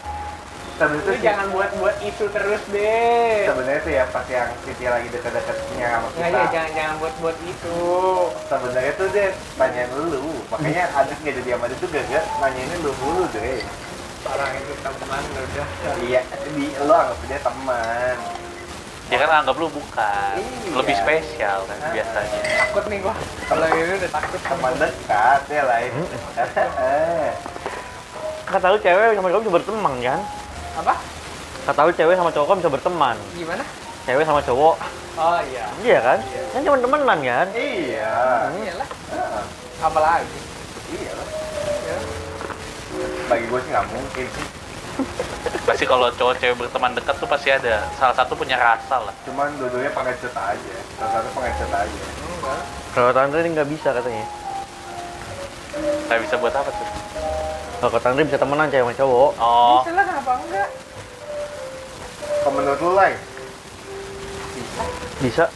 Sebenarnya Lu sih, jangan buat-buat isu terus deh. sebenarnya sih ya pas yang Siti lagi deket-deketnya sama Nggak kita. ya, jangan jangan buat-buat itu. Sebenarnya tuh dia tanyain lu, makanya Adit nggak jadi sama dia tuh gak gak nanyainnya lu dulu deh. Orang itu teman udah. Iya, di lu anggap dia teman. Dia kan anggap lu bukan Iya. lebih spesial kan Ah. biasanya Takut nih gua. Kalau ini udah takut Teman dekat ya lain. Kata lu cewek sama cowok bisa berteman kan? Apa? Kata lu cewek sama cowok bisa berteman. Gimana? Cewek sama cowok, Oh iya. iya kan? Kan cuma temenan kan? iya. Iyalah. Heeh, Apa lagi? Iya lah. Ya. Bagi gue sih nggak mungkin sih. Pasti kalau cowok cewek berteman dekat tuh pasti ada salah satu punya rasa lah Cuman dua-duanya pengecut aja. Salah satu pengecut aja. Enggak. Kalau Tante ini nggak bisa katanya. nggak bisa buat apa tuh Kalau Tante bisa temenan cewek sama cowok. oh Bisa lah kenapa enggak? Kalau menurut lu lah, Bisa.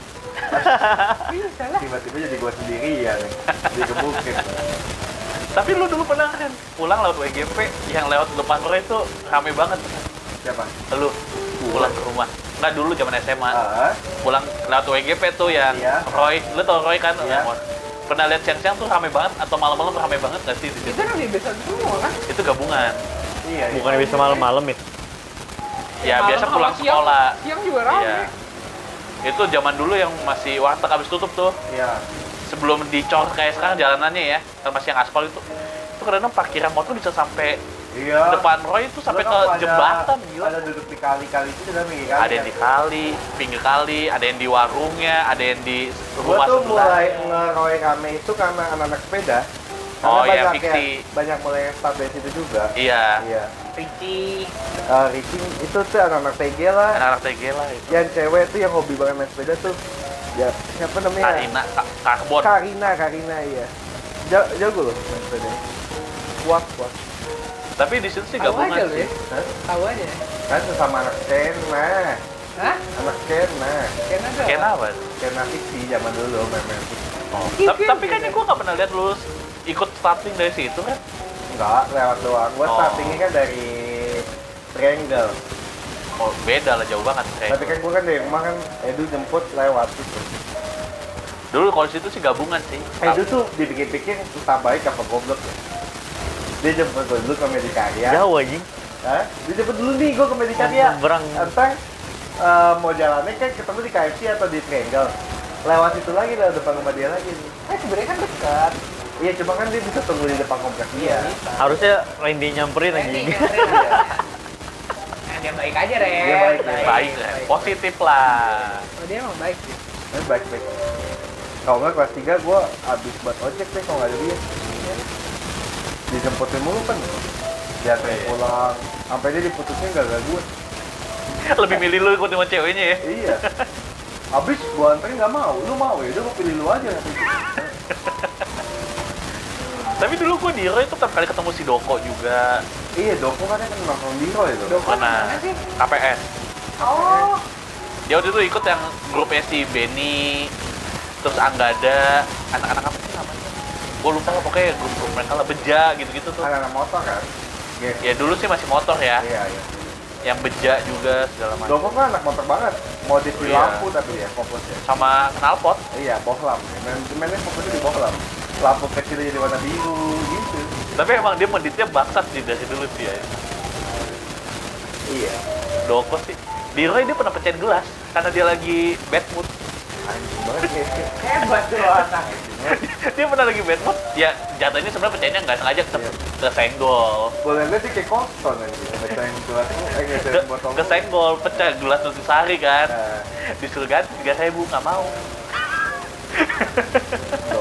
Bisa lah. tiba-tiba jadi gue sendiri ya nih. Tapi lu dulu pernah kan pulang lewat WGP yang lewat depan Roy itu rame banget Siapa? lu pulang ke rumah nggak dulu zaman SMA Ah, pulang lewat WGP tuh yang Iya. Roy lu tau Roy kan Iya. Pernah lihat siang-siang tuh rame banget atau malam-malam rame banget nggak sih di Itu situ kan di desa semua kan? itu gabungan iya. iya. Bukannya bisa malam-malam ya? ya Malam biasa pulang siang- sekolah Siang juga rame. Iya. itu zaman dulu yang masih warteg habis tutup tuh Iya. Sebelum dicor kayak sekarang jalanannya ya masih yang aspal itu itu kadang parkiran motor bisa sampai Iya. depan Roy itu sampai ke pada- jembatan gila Ada duduk di kali-kali itu dalam pinggir kali. ada yang di kali pinggir kali ada yang di warungnya ada yang di Gua rumah tuh sebelah mulai ngeroy rame itu karena anak-anak sepeda. Karena Oh, iya, banyak fiksi. yang- banyak mulai yang start dari situ juga. iya Iya. Ricci. Uh, Ricing itu tuh anak-anak TG lah. anak-anak TG lah itu Yang cewek tuh yang hobi banget main sepeda tuh. Ya, siapa namanya? Karina Ka- Karbon Karina, Karina iya. Ja- Jago loh main sepeda. Kuat, kuat. tapi di situ sih gabungan aja sih ya. Hah? Tahu aja. Kan sesama anak Kena. Hah? Anak Kena. Ken ada. Ken apa? Kena fiksi zaman dulu main-main fiksi. Oh. Tapi, tapi kayaknya iya. gue nggak pernah lihat lu ikut starting dari situ kan Enggak, lewat doang. Gua Oh. startingnya kan dari Triangle. Oh beda lah jauh banget kayak Tapi kan gua kan dari rumah kan Edu jemput lewat gitu. dulu kalau situ sih gabungan sih Edu tuh dipikir-pikir entah baik apa goblok ya. Dia jemput gua dulu ke Medikarya. Jauh anjing. Hah? Dia jemput dulu nih gua ke Medikarya. Berang. Ntar eh, mau jalannya kan ketemu di KFC atau di Triangle. Lewat itu lagi lewat depan rumah dia lagi. nih. Eh sebenarnya kan dekat. Iya, cuma kan dia bisa tunggu di depan komplek dia. Harusnya Randy nyamperin nyamperin aja. *laughs* Nah, dia baik aja, Ren. Dia baik, baik lah positif lah Oh, dia emang baik sih. Tapi baik-baik. Kalau nggak kelas 3 gua habis buat ojek deh kalau nggak ada dia. Dijemputin mulu kan. Dia Iya. pulang. Sampai dia diputusnya gara-gara gue. lebih milih lu ikut sama ceweknya ya Iya. Habis gua anterin nggak mau. Lu mau ya? Udah gua pilih lu aja. *laughs* tapi dulu gue di Roy itu pertama kali ketemu si Doko juga Iya, Doko kan kan nongkrong di Roy itu. Doko mana mana sih? KPS Oh, dia waktu itu ikut yang grupnya si Benny terus Anggada anak-anak apa sih namanya gue lupa lah pokoknya grup, grup mereka lah beja gitu-gitu tuh Anak-anak motor kan. Iya. ya dulu sih masih motor ya Iya, iya. yang beja juga segala macam Doko kan anak motor banget. Modif di Iya. lampu tapi ya fokusnya. sama knalpot Iya, bohlam. Manajemennya fokusnya di bohlam. Lampu kecil jadi warna biru gitu. Tapi emang dia menditnya bangsat sih dari dulu sih ya Iya. Doko sih di Roy dia pernah pecahin gelas karena dia lagi bad mood anjing banget ya. Hebat tuh lo anak. *laughs* dia pernah lagi bad mood ya jatuhnya sebenarnya pecahnya nggak sengaja ke Iya. kesenggol Boleh lihat sih kayak koston anjing. Pecahin gelas, eh ke, ngecahin botol. kesenggol pecah gelas nutrisari kan Nah, disuruh ganti tiga ribu nggak mau. *laughs*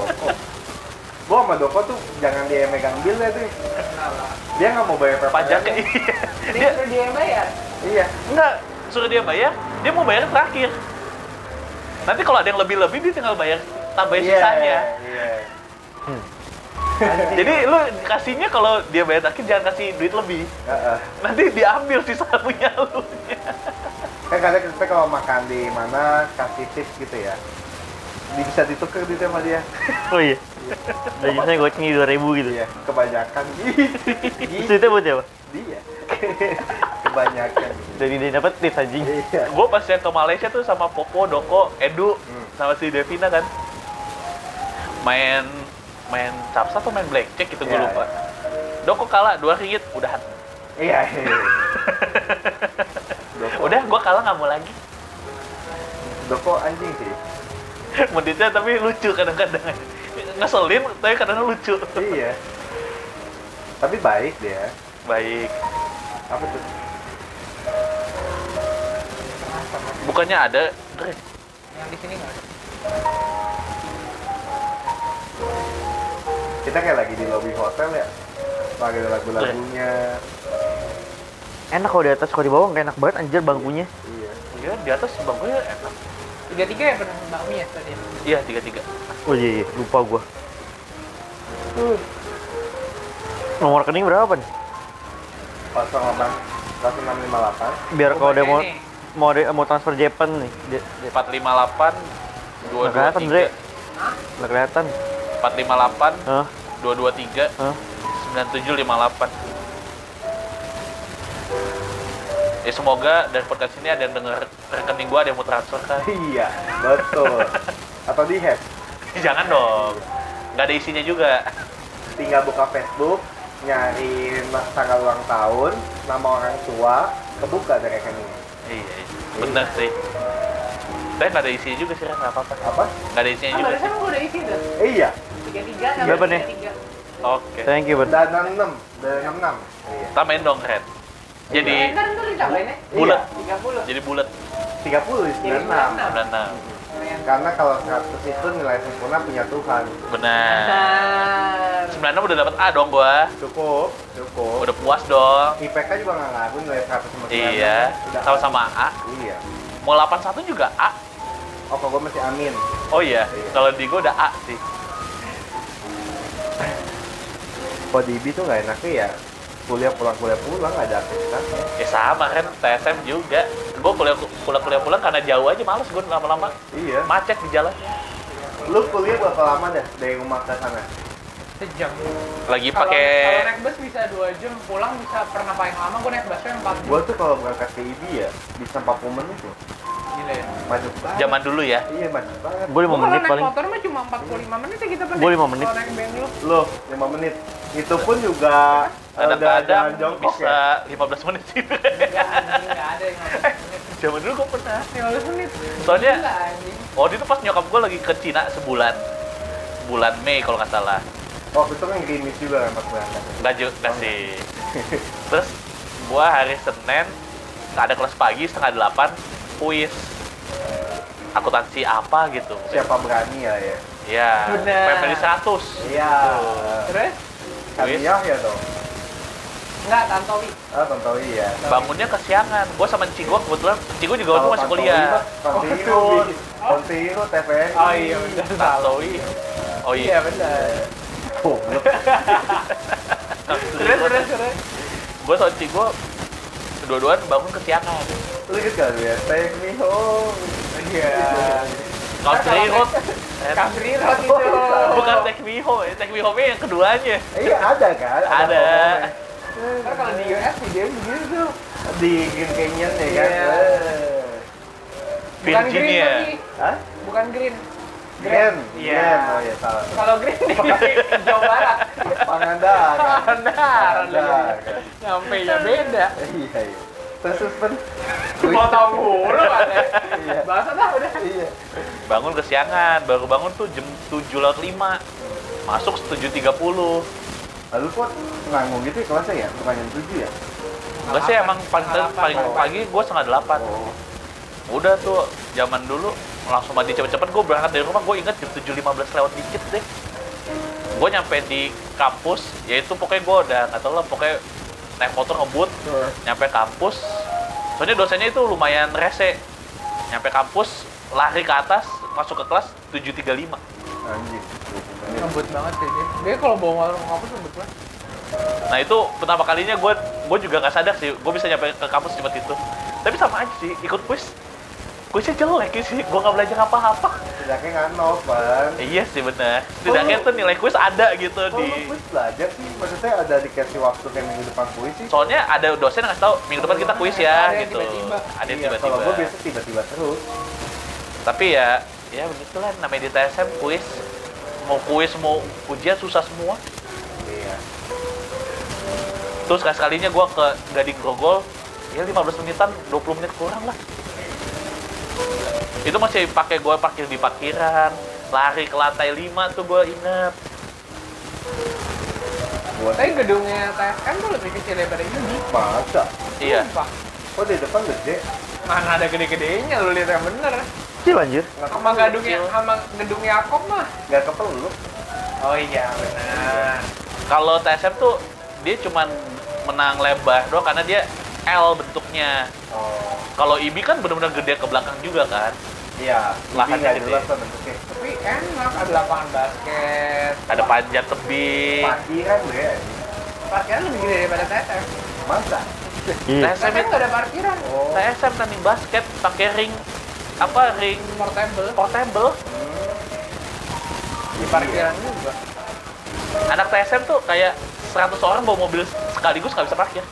Gua sama Doko tuh jangan dia yang megang bill ya tuh. Dia nggak mau bayar pajaknya iya Dia dia dia yang bayar. Iya. enggak suruh dia bayar dia mau bayar terakhir nanti kalau ada yang lebih-lebih dia tinggal bayar tambahin Iya, sisanya Iya. jadi lu kasihnya kalau dia bayar terakhir jangan kasih duit lebih Heeh. nanti diambil sisa *laughs* punya lu Kan kadang kita kalau makan di mana kasih tips gitu ya. Di- Bisa ditukar di sama dia. Oh iya. Gajinya goceng dua ribu gitu. Iya, kebanyakan. *laughs* Terus itu buat siapa? dia. *laughs* kebanyakan. Dari dia dapat tips anjing. Iya. gue pas yang ke Malaysia tuh sama Popo, Doko, Edu, Hmm. sama si Devina kan main main capsa atau main blackjack gitu gue Iya, lupa Doko kalah dua ringgit udahan Iya, iya. *laughs* Udah gue kalah nggak mau lagi Doko anjing sih. Meditnya tapi lucu kadang-kadang ngeselin tapi kadang lucu Iya. Tapi baik dia. baik Apa tuh? bukannya ada Yang di sini nggak ada. Kita kayak lagi di lobby hotel ya. Lagi ada lagu-lagunya. Enak kalau di atas, kalau di bawah nggak enak banget anjir bangkunya. Iya. iya di atas bangkunya enak Tiga tiga ya benar bakmi ya tadi. iya tiga tiga Oh iya, iya. lupa gua. Nomor rekening berapa nih? 08 0658. Biar kalau dia mau Nih, mau ada- mau transfer Japan nih. Delapan dua nggak dua kelihatan, Dre. Nggak kelihatan. empat lima delapan Hah? dua dua tiga Hah? sembilan tujuh lima delapan ya semoga dari podcast ini ada yang denger rekening gua ada yang mau transfer kan Iya, betul. *laughs* Atau di hack. *laughs* jangan dong nggak ada isinya juga tinggal buka Facebook, nyari tanggal ulang tahun, nama orang tua, kebuka dari rekeningnya. iya iya. bener sih tapi nggak ada isinya juga sih nggak apa-apa Apa? nggak ada isinya Ah, juga barusan gua udah isi tuh. Eh, iya, Tiga tiga Berapa nih? oke Thank you, bud. dan 66, dan 66. Iya. tambahin dong Ren jadi Ntar ntar ditambahin ya. bulat Tiga puluh. jadi bulat 30 Jadi 96. 96 Karena kalau 100 itu nilai sempurna punya Tuhan. benar Benar. 96 udah dapat A dong gua Cukup, cukup. udah puas dong IPK juga nggak ngaruh nilai 100 sama 96. iya sama-sama A Iya. mau 81 juga A Oh, kalau gue masih amin. oh iya Iya. kalau di gua udah A sih Kalau di IB tuh nggak enaknya ya kuliah pulang kuliah pulang ada aktivitasnya. Ya sama kan, TSM juga. Gue kuliah kuliah kuliah pulang karena jauh aja males gue lama-lama Iya. macet di jalan. Lu kuliah berapa lama dah dari rumah ke sana? Sejam. Lagi pakai Kalau naik bus bisa dua jam, pulang bisa pernah paling lama gua naik busnya empat jam. Gua tuh kalau berangkat ke IB ya bisa 40 menit loh. Gila ya. Banget. zaman dulu ya. Iya macet banget. Gue 5 Gua kalau menit paling. motor mah cuma 45 menit ya kita pernah. Gua lima menit. Loh, 5 menit. Itu pun juga eh, Kadang-kadang jongkok bisa ya. 15 menit sih. Enggak anjing, enggak ada yang 15 menit. zaman dulu gue pernah. 15 menit. Soalnya waktu itu pas nyokap gue lagi ke Cina sebulan. Bulan Mei kalau nggak salah. Oh, itu kan gerimis juga kan pas berangkat. Nggak juga sih. Terus gua hari Senin ada kelas pagi setengah delapan kuis akuntansi apa gitu. Siapa berani ya ya? Ya, Benar. PPD 100. Iya. Terus? Kamiah ya dong. Enggak, Tantowi. Ah, Tontowi ya. Bangunnya kesiangan. Gua sama Cigo kebetulan Cigo juga waktu masih kuliah. Tontiru, Tontiru, TPN. Oh iya, benar. Tantowi. Oh iya. benar. Goblok. *laughs* Terus, terus, terus. Gua sama Cigo kedua-duaan bangun kesiangan. Inget gak lu ya? Take me home. Iya. Country road. Country road itu. Bukan take me home, ya. take me home yang keduanya. Iya ada kan? Ada. Ntar kalau di US video begitu tuh. Di Green Canyon ya kan? Iya. Bukan green tapi. Hah? Bukan green. Green. Iya. Oh iya salah. Kalau green di Jawa Barat. Pangandaran. Pangandaran. Nyampe ya beda. Iya iya. Tes suspend. Potong mulu kan ya. Iya. Bahasa dah udah. Iya. bangun kesiangan baru bangun tuh jam 7 lewat 5 masuk 7.30 Lalu kok nanggung gitu ya kelasnya ya? Bukan jam 7 ya? enggak sih emang paling paling delapan. pagi gue setengah delapan Oh. udah tuh zaman dulu langsung mandi cepet-cepet gue berangkat dari rumah gue inget jam 7.15 lewat dikit deh gue nyampe di kampus yaitu pokoknya gue udah nggak tau lah pokoknya naik motor ngebut nyampe kampus soalnya dosennya itu lumayan rese nyampe kampus lari ke atas masuk ke kelas 7.35 Anjing. Ngebut banget sih dia. Dia kalau bawa motor ke kampus ngebut banget. Nah itu pertama kalinya gue gue juga nggak sadar sih gue bisa nyampe ke kampus cepet itu. Tapi sama aja sih ikut kuis. Kuisnya jelek sih, gue nggak belajar apa-apa. Setidaknya nol, Pan. Eh, iya sih bener. Setidaknya tuh nilai kuis ada gitu Kok lu di. kuis belajar sih? Maksudnya ada dikasih waktu kayak minggu depan kuis sih? Soalnya ada dosen yang ngasih tahu minggu depan kita kuis ya Ada gitu. tiba-tiba. Ada yang Iya, Kalau tiba-tiba. gue biasa tiba-tiba terus. Tapi ya ya begitulah namanya di TSM kuis. Mau kuis mau ujian susah semua. Iya. Terus sekali sekalinya gue ke Gading Grogol, ya 15 menitan, 20 menit kurang lah. Itu masih pakai gue parkir di parkiran, lari ke lantai 5 tuh gue inget. Buat Tapi gedungnya TSM tuh lebih kecil daripada ini. masa? Iya. Sumpah. Kok di depan gede? Mana ada gede-gedenya lu lihat yang bener. Kecil anjir. Sama gedungnya sama gedung Yakob mah. Nggak kepeluk. Oh iya benar. Kalau TSM tuh dia cuman menang lebar doang karena dia L bentuknya. Oh. Kalau IB kan benar-benar gede ke belakang juga kan. Iya. Lahannya gede. jelas lah bentuknya. Tapi enak ada lapangan basket. Ada panjat tebing. Parkiran deh. anjing. Parkiran lebih gede daripada TSM. Masa? Iya. TSM TSM nggak ada parkiran. Oh. TSM tanding basket pakai ring apa ring Portable. portable. Di parkiran juga. Anak TSM tuh kayak 100 orang bawa mobil sekaligus nggak bisa parkir.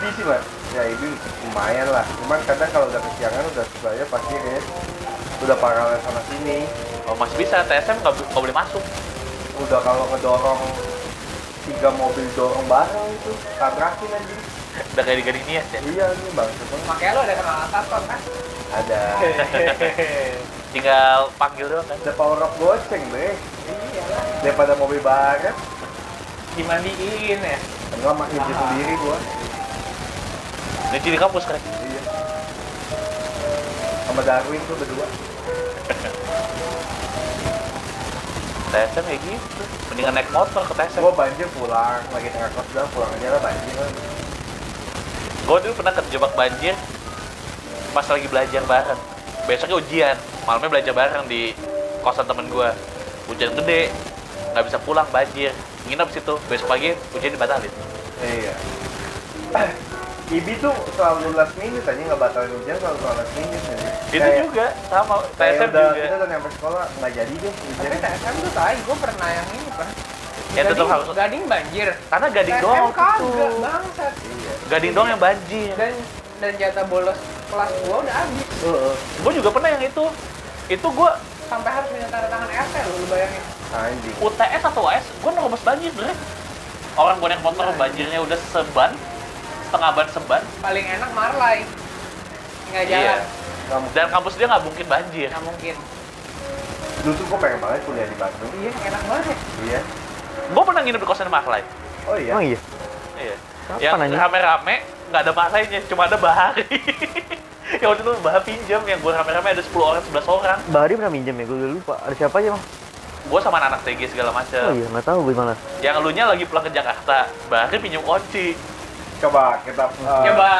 Ibi sih mas. Ya Ibi lumayan lah. Cuman kadang kalau udah kesiangan udah saya pasti ya udah paralel sama sini. Oh masih bisa, TSM nggak boleh masuk. Udah kalau ngedorong tiga mobil dorong bareng itu tabrakin aja. Udah kayak di Gading Nias ya. Iya ini bang. Makanya lu ada kenalan Saton kan? ada *laughs* Tinggal panggil doang kan. ada power of goceng deh iya daripada mobil baret. Dimandiin ya. Enggak nyuci Mahal. sendiri gua. Nyuci di kampus kan. Iya. Sama Darwin tuh berdua. *laughs* TSM kayak gitu. Mendingan naik motor ke TSM. Gua banjir pulang, lagi tengah kos bilang pulang aja lah banjir kan. Gue dulu pernah kejebak banjir pas lagi belajar bareng. Besoknya ujian, malamnya belajar bareng di kosan temen gue. Hujan gede, nggak bisa pulang banjir. Nginep situ, besok pagi ujian dibatalin. Iya. *clears throat* Ibi tuh selalu last minute aja nggak batalin ujian selalu last minute aja. Itu Kayak- juga sama kayak TSM udah, juga. Kita udah nyampe sekolah nggak jadi deh Tapi ujian. TSM tuh tai, gue pernah yang ini pernah. Ya, Gading- harus- Gading banjir. Karena gading TSM doang kagak, bangsat. Iya. Gading doang yang banjir. Dan dan jatah bolos kelas gua udah habis. Heeh. Gue juga pernah yang itu. Itu gue Sampai harus minta tanda tangan RT lu, lu bayangin. Anjing. UTS atau UAS, gue nerobos banjir bre. Orang gue naik motor banjirnya udah seban, setengah ban seban. Paling enak Marlai. Nggak Iya. jalan. Mungkin. Dan kampus dia nggak mungkin banjir. Nggak mungkin. Dulu tuh gua pengen banget kuliah di Bandung. Iya, enak banget ya. Iya. Gue pernah nginep di kosan Maklai. Oh iya. Emang iya? Iya. Kapan yang rame-rame nggak ada masanya, cuma ada bahari. *laughs* yang waktu itu bahar pinjam, yang gue rame-rame ada 10 orang, 11 orang. Bahari pernah minjem ya, gue udah lupa. Ada siapa aja, Bang? Gue sama anak TG segala macem. Oh iya, nggak tahu gue malah. Yang elunya lagi pulang ke Jakarta, Bahari pinjam kunci. Coba kita uh, Coba.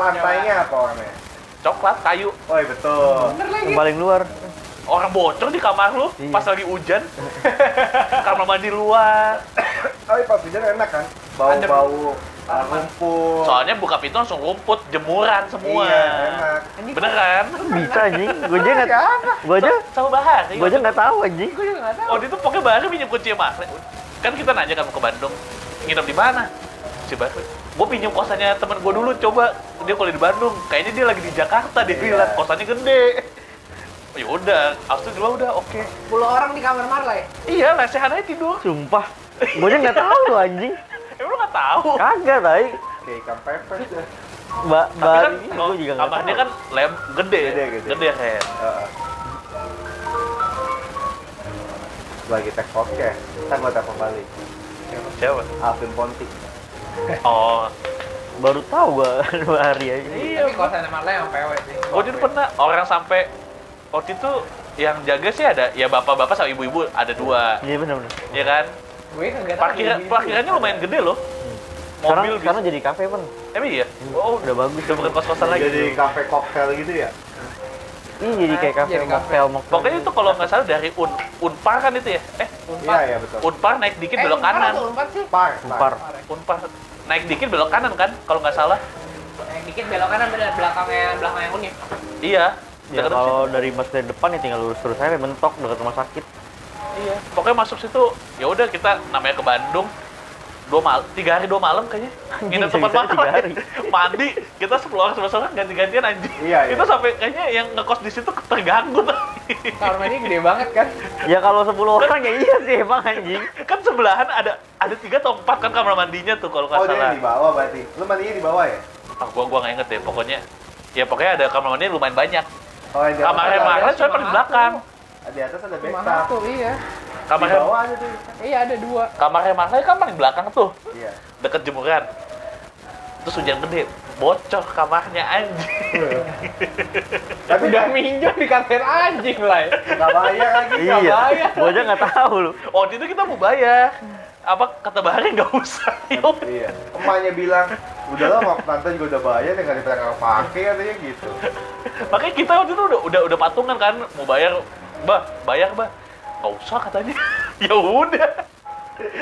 lantainya apa warnanya? Coklat, kayu. Oh iya betul. Coba. Bener lagi. Yang paling luar. Orang bocor di kamar lu Iya. pas lagi hujan. *laughs* kamar mandi luar. Tapi pas hujan enak kan? Bau-bau uh, rumput. Soalnya buka pintu langsung rumput, jemuran semua. Iya, enak. Ini Beneran? *laughs* Bisa anjing. Gue aja nggak Gue aja Sama Bahari. gue aja nggak tahu anjing. Gue juga nggak tahu. Oh, itu pokoknya Bahari pinjam kunci sama. Kan kita nanya mau ke Bandung. Nginep di mana? Si Bahari. Gue pinjam kosannya temen gue dulu, coba. Dia kuliah di Bandung. Kayaknya dia lagi di Jakarta, dia Iya. bilang. Kosannya gede. *laughs* Ya udah, abis itu udah oke. 10 orang di kamar Marlai. Iya, lesehan aja tidur. Sumpah. Gue aja nggak tahu loh anjing. *laughs* Emang lu nggak tahu? Kagak, tai. kayak ikan pepes ya. Mbak, Tapi mbak kan ini kalau gue juga nggak kamarnya tahu. kan lem gede, Gede, gede. gede kan. Heeh. lagi tag podcast kita gua telepon balik Siapa? Alvin Ponti Oh, baru tahu gua *laughs* dua hari aja. iya. Tapi kosan Marla yang PW sih. Gue dulu pernah orang sampai waktu itu yang jaga sih ada ya bapak-bapak sama ibu-ibu ada dua, Iya benar benar. ya kan? Gue. Parkiran parkirannya lumayan gede loh. Sekarang Mobil sekarang jadi kafe pun. Emang iya? Oh, Udah bagus. udah bukan kos-kosan lagi. jadi kafe koktail gitu ya Iya jadi kayak kafe Jadi mocktail mocktail. Pokoknya itu kalau nggak salah dari Un Unpar kan itu ya? Eh, iya iya betul Unpar naik dikit Eh, belok Unpar kanan. Unpar sih? par Unpar. Unpar naik dikit belok kanan kan kalau nggak salah. Yang dikit belok kanan bener belakangnya belakang yang unik. Iya. Ya kalau dari dari depan ya tinggal lurus terus aja mentok dekat rumah sakit. Iya. Pokoknya masuk situ ya udah kita namanya ke Bandung dua mal tiga hari dua malam kayaknya. Nginep *laughs* tempat bisa-bisa tiga makan hari. *laughs* mandi kita sepuluh orang sebelas orang ganti-gantian anjing. Iya, iya. kita sampai kayaknya yang ngekos di situ terganggu Kamar mandi gede banget kan? Ya kalau 10 orang ya iya sih emang anjing. kan sebelahan ada ada tiga atau empat kan kamar mandinya tuh kalau nggak oh dia salah. di bawah berarti. Lu mandinya di bawah ya? Ah, gua gua nggak inget deh pokoknya. Ya pokoknya ada kamar mandi lumayan banyak. Oh kamarnya Marla cuma paling belakang di atas ada bathtub satu iya. di kamarnya bawah ada tuh Iya ada dua. kamarnya Marla kan paling belakang tuh iya deket jemuran terus hujan gede bocor kamarnya anjing tapi Udah minjem dikatain anjing lah. ya. nggak bayar lagi nggak Iya. bayar Gua aja nggak tahu lu. waktu itu kita mau bayar apa kata Bahari nggak usah *laughs* udah. iya emaknya bilang udahlah mau tante juga udah bayar ya nggak dipegang pakai katanya gitu makanya kita waktu itu udah udah udah patungan kan mau bayar bah bayar bah nggak usah katanya *laughs* ya udah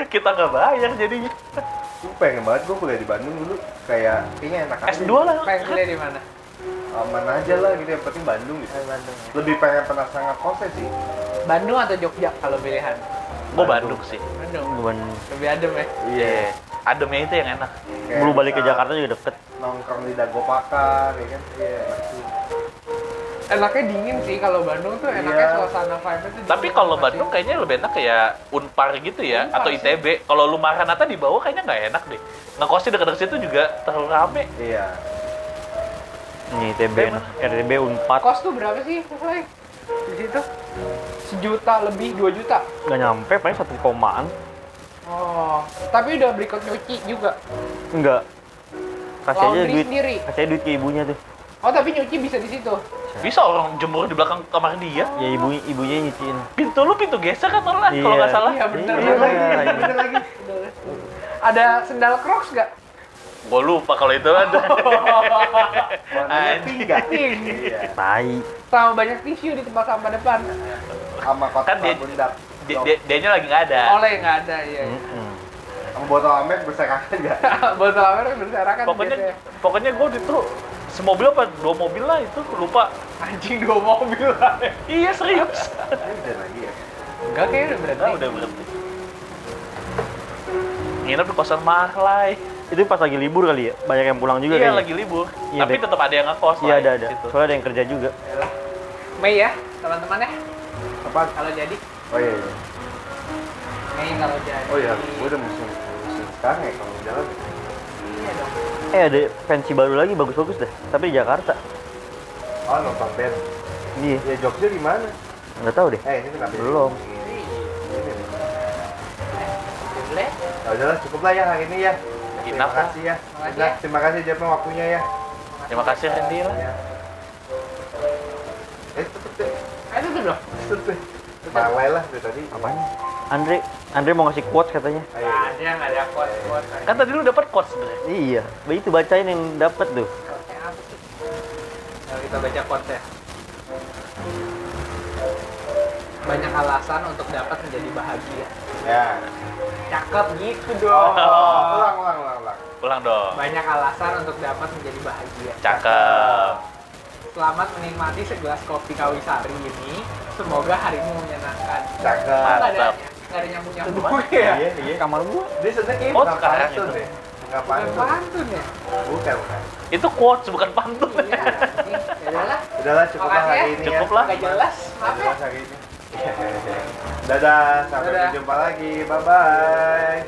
kita nggak bayar jadinya gue pengen banget gue kuliah di Bandung dulu kayak kayaknya enak aja S2 lah Pengen kuliah di mana? aman aja lah gitu yang penting Bandung gitu Bandung. lebih pengen penasaran ngekosnya sih Bandung atau Jogja kalau pilihan? mau Bandung sih Bandung. Bukan Lebih adem ya. iya ademnya itu yang enak Kayak belum balik ke Jakarta juga deket. nongkrong di Dago Pakar ya kan iya enak sih. Enaknya dingin sih kalau Bandung tuh enaknya Iya. suasana vibe-nya tuh. tapi kalau Bandung sih. kayaknya lebih enak kayak Unpar gitu ya Unpar atau sih. ITB kalau lu Maranatha di bawah kayaknya nggak enak deh ngekosnya dekat-dekat situ juga terlalu rame iya Ini TB, Emang? RTB Unpad kos tuh berapa sih, Lai? Di situ? Sejuta lebih, dua juta. nggak nyampe paling satu komaan. Oh, tapi udah berikut nyuci juga. Enggak. Kasih aja duit. sendiri. Kasih duit ke ibunya tuh. Oh, tapi nyuci bisa di situ. bisa orang jemur di belakang kamar dia Ya ibu ibunya nyuciin. pintu lu pintu geser kan malah kalau Iya. nggak salah Iya, bener. Iya, bener lagi iya. bener lagi Ada sendal Crocs nggak? gue lupa kalau itu ada *laughs* warnanya Anjing. pink nggak? Pink. iya Tai. Sama banyak tisu di tempat sampah depan. sama kotak Kan dia- dia, dia, dianya lagi nggak ada Oleh nggak ada, iya. Mm-mm. sama botol amer berserakan nggak *laughs* Botol amer berserakan pokoknya biasanya. pokoknya gue itu semobil apa dua mobil lah itu lupa Anjing dua mobil lah. iya serius *laughs* udah lagi ya Enggak kayaknya udah berhenti. Nah, udah berhenti nginep di kosan Mahlai Itu pas lagi libur kali ya. Banyak yang pulang juga iya kayaknya. lagi libur Iya, tapi tetap ada yang ngekos Iya ada ada. situ. Soalnya ada yang kerja juga. Yalah. Mei ya, teman-teman ya. apa Kalau jadi, oh iya, iya. Mei kalau jadi. oh iya gue udah musim musim sekarang ya kalau jalan Iya dong. Eh ada pensi baru lagi bagus-bagus dah. Tapi di Jakarta. oh nonton band Iya. ya Jogja di mana Nggak tahu deh. eh ini kenapa Belum. Boleh. Ya udahlah cukup lah ya hari ini ya terima lah. kasih ya Terima kasih Udah, ya. terima kasih Jepang waktunya ya terima kasih Randy lah ya eh tutup deh Ayo tutup dong. tutup deh Malai lah dari tadi Apaan? Andre, Andre mau ngasih quotes katanya. ayo Nggak ada, nggak ada quote-quote. kan tadi lu dapat quotes sebenarnya Iya, itu bacain yang dapat tuh. Kalau kita baca quote ya. Banyak alasan untuk dapat menjadi bahagia. ya Cakep gitu oh, dong. *laughs* ulang ulang ulang ulang ulang dong Banyak alasan untuk dapat menjadi bahagia. cakep Selamat menikmati segelas kopi kawisari ini. Semoga harimu menyenangkan. cakep Mantap. nggak ada nyambung nyambung ya. iya iya Kamar gua. dia sebenarnya kayak Oh, bukan sekarang pantun itu. deh bukan Bukan pantun pantun ya. bukan bukan itu quotes bukan pantun Iya. Ya udahlah. udahlah cukup lah Makasih ya. hari ini ya Cukup lah. Nggak jelas. Maaf ya. jelas hari ini dadah sampai Dadah. berjumpa lagi bye bye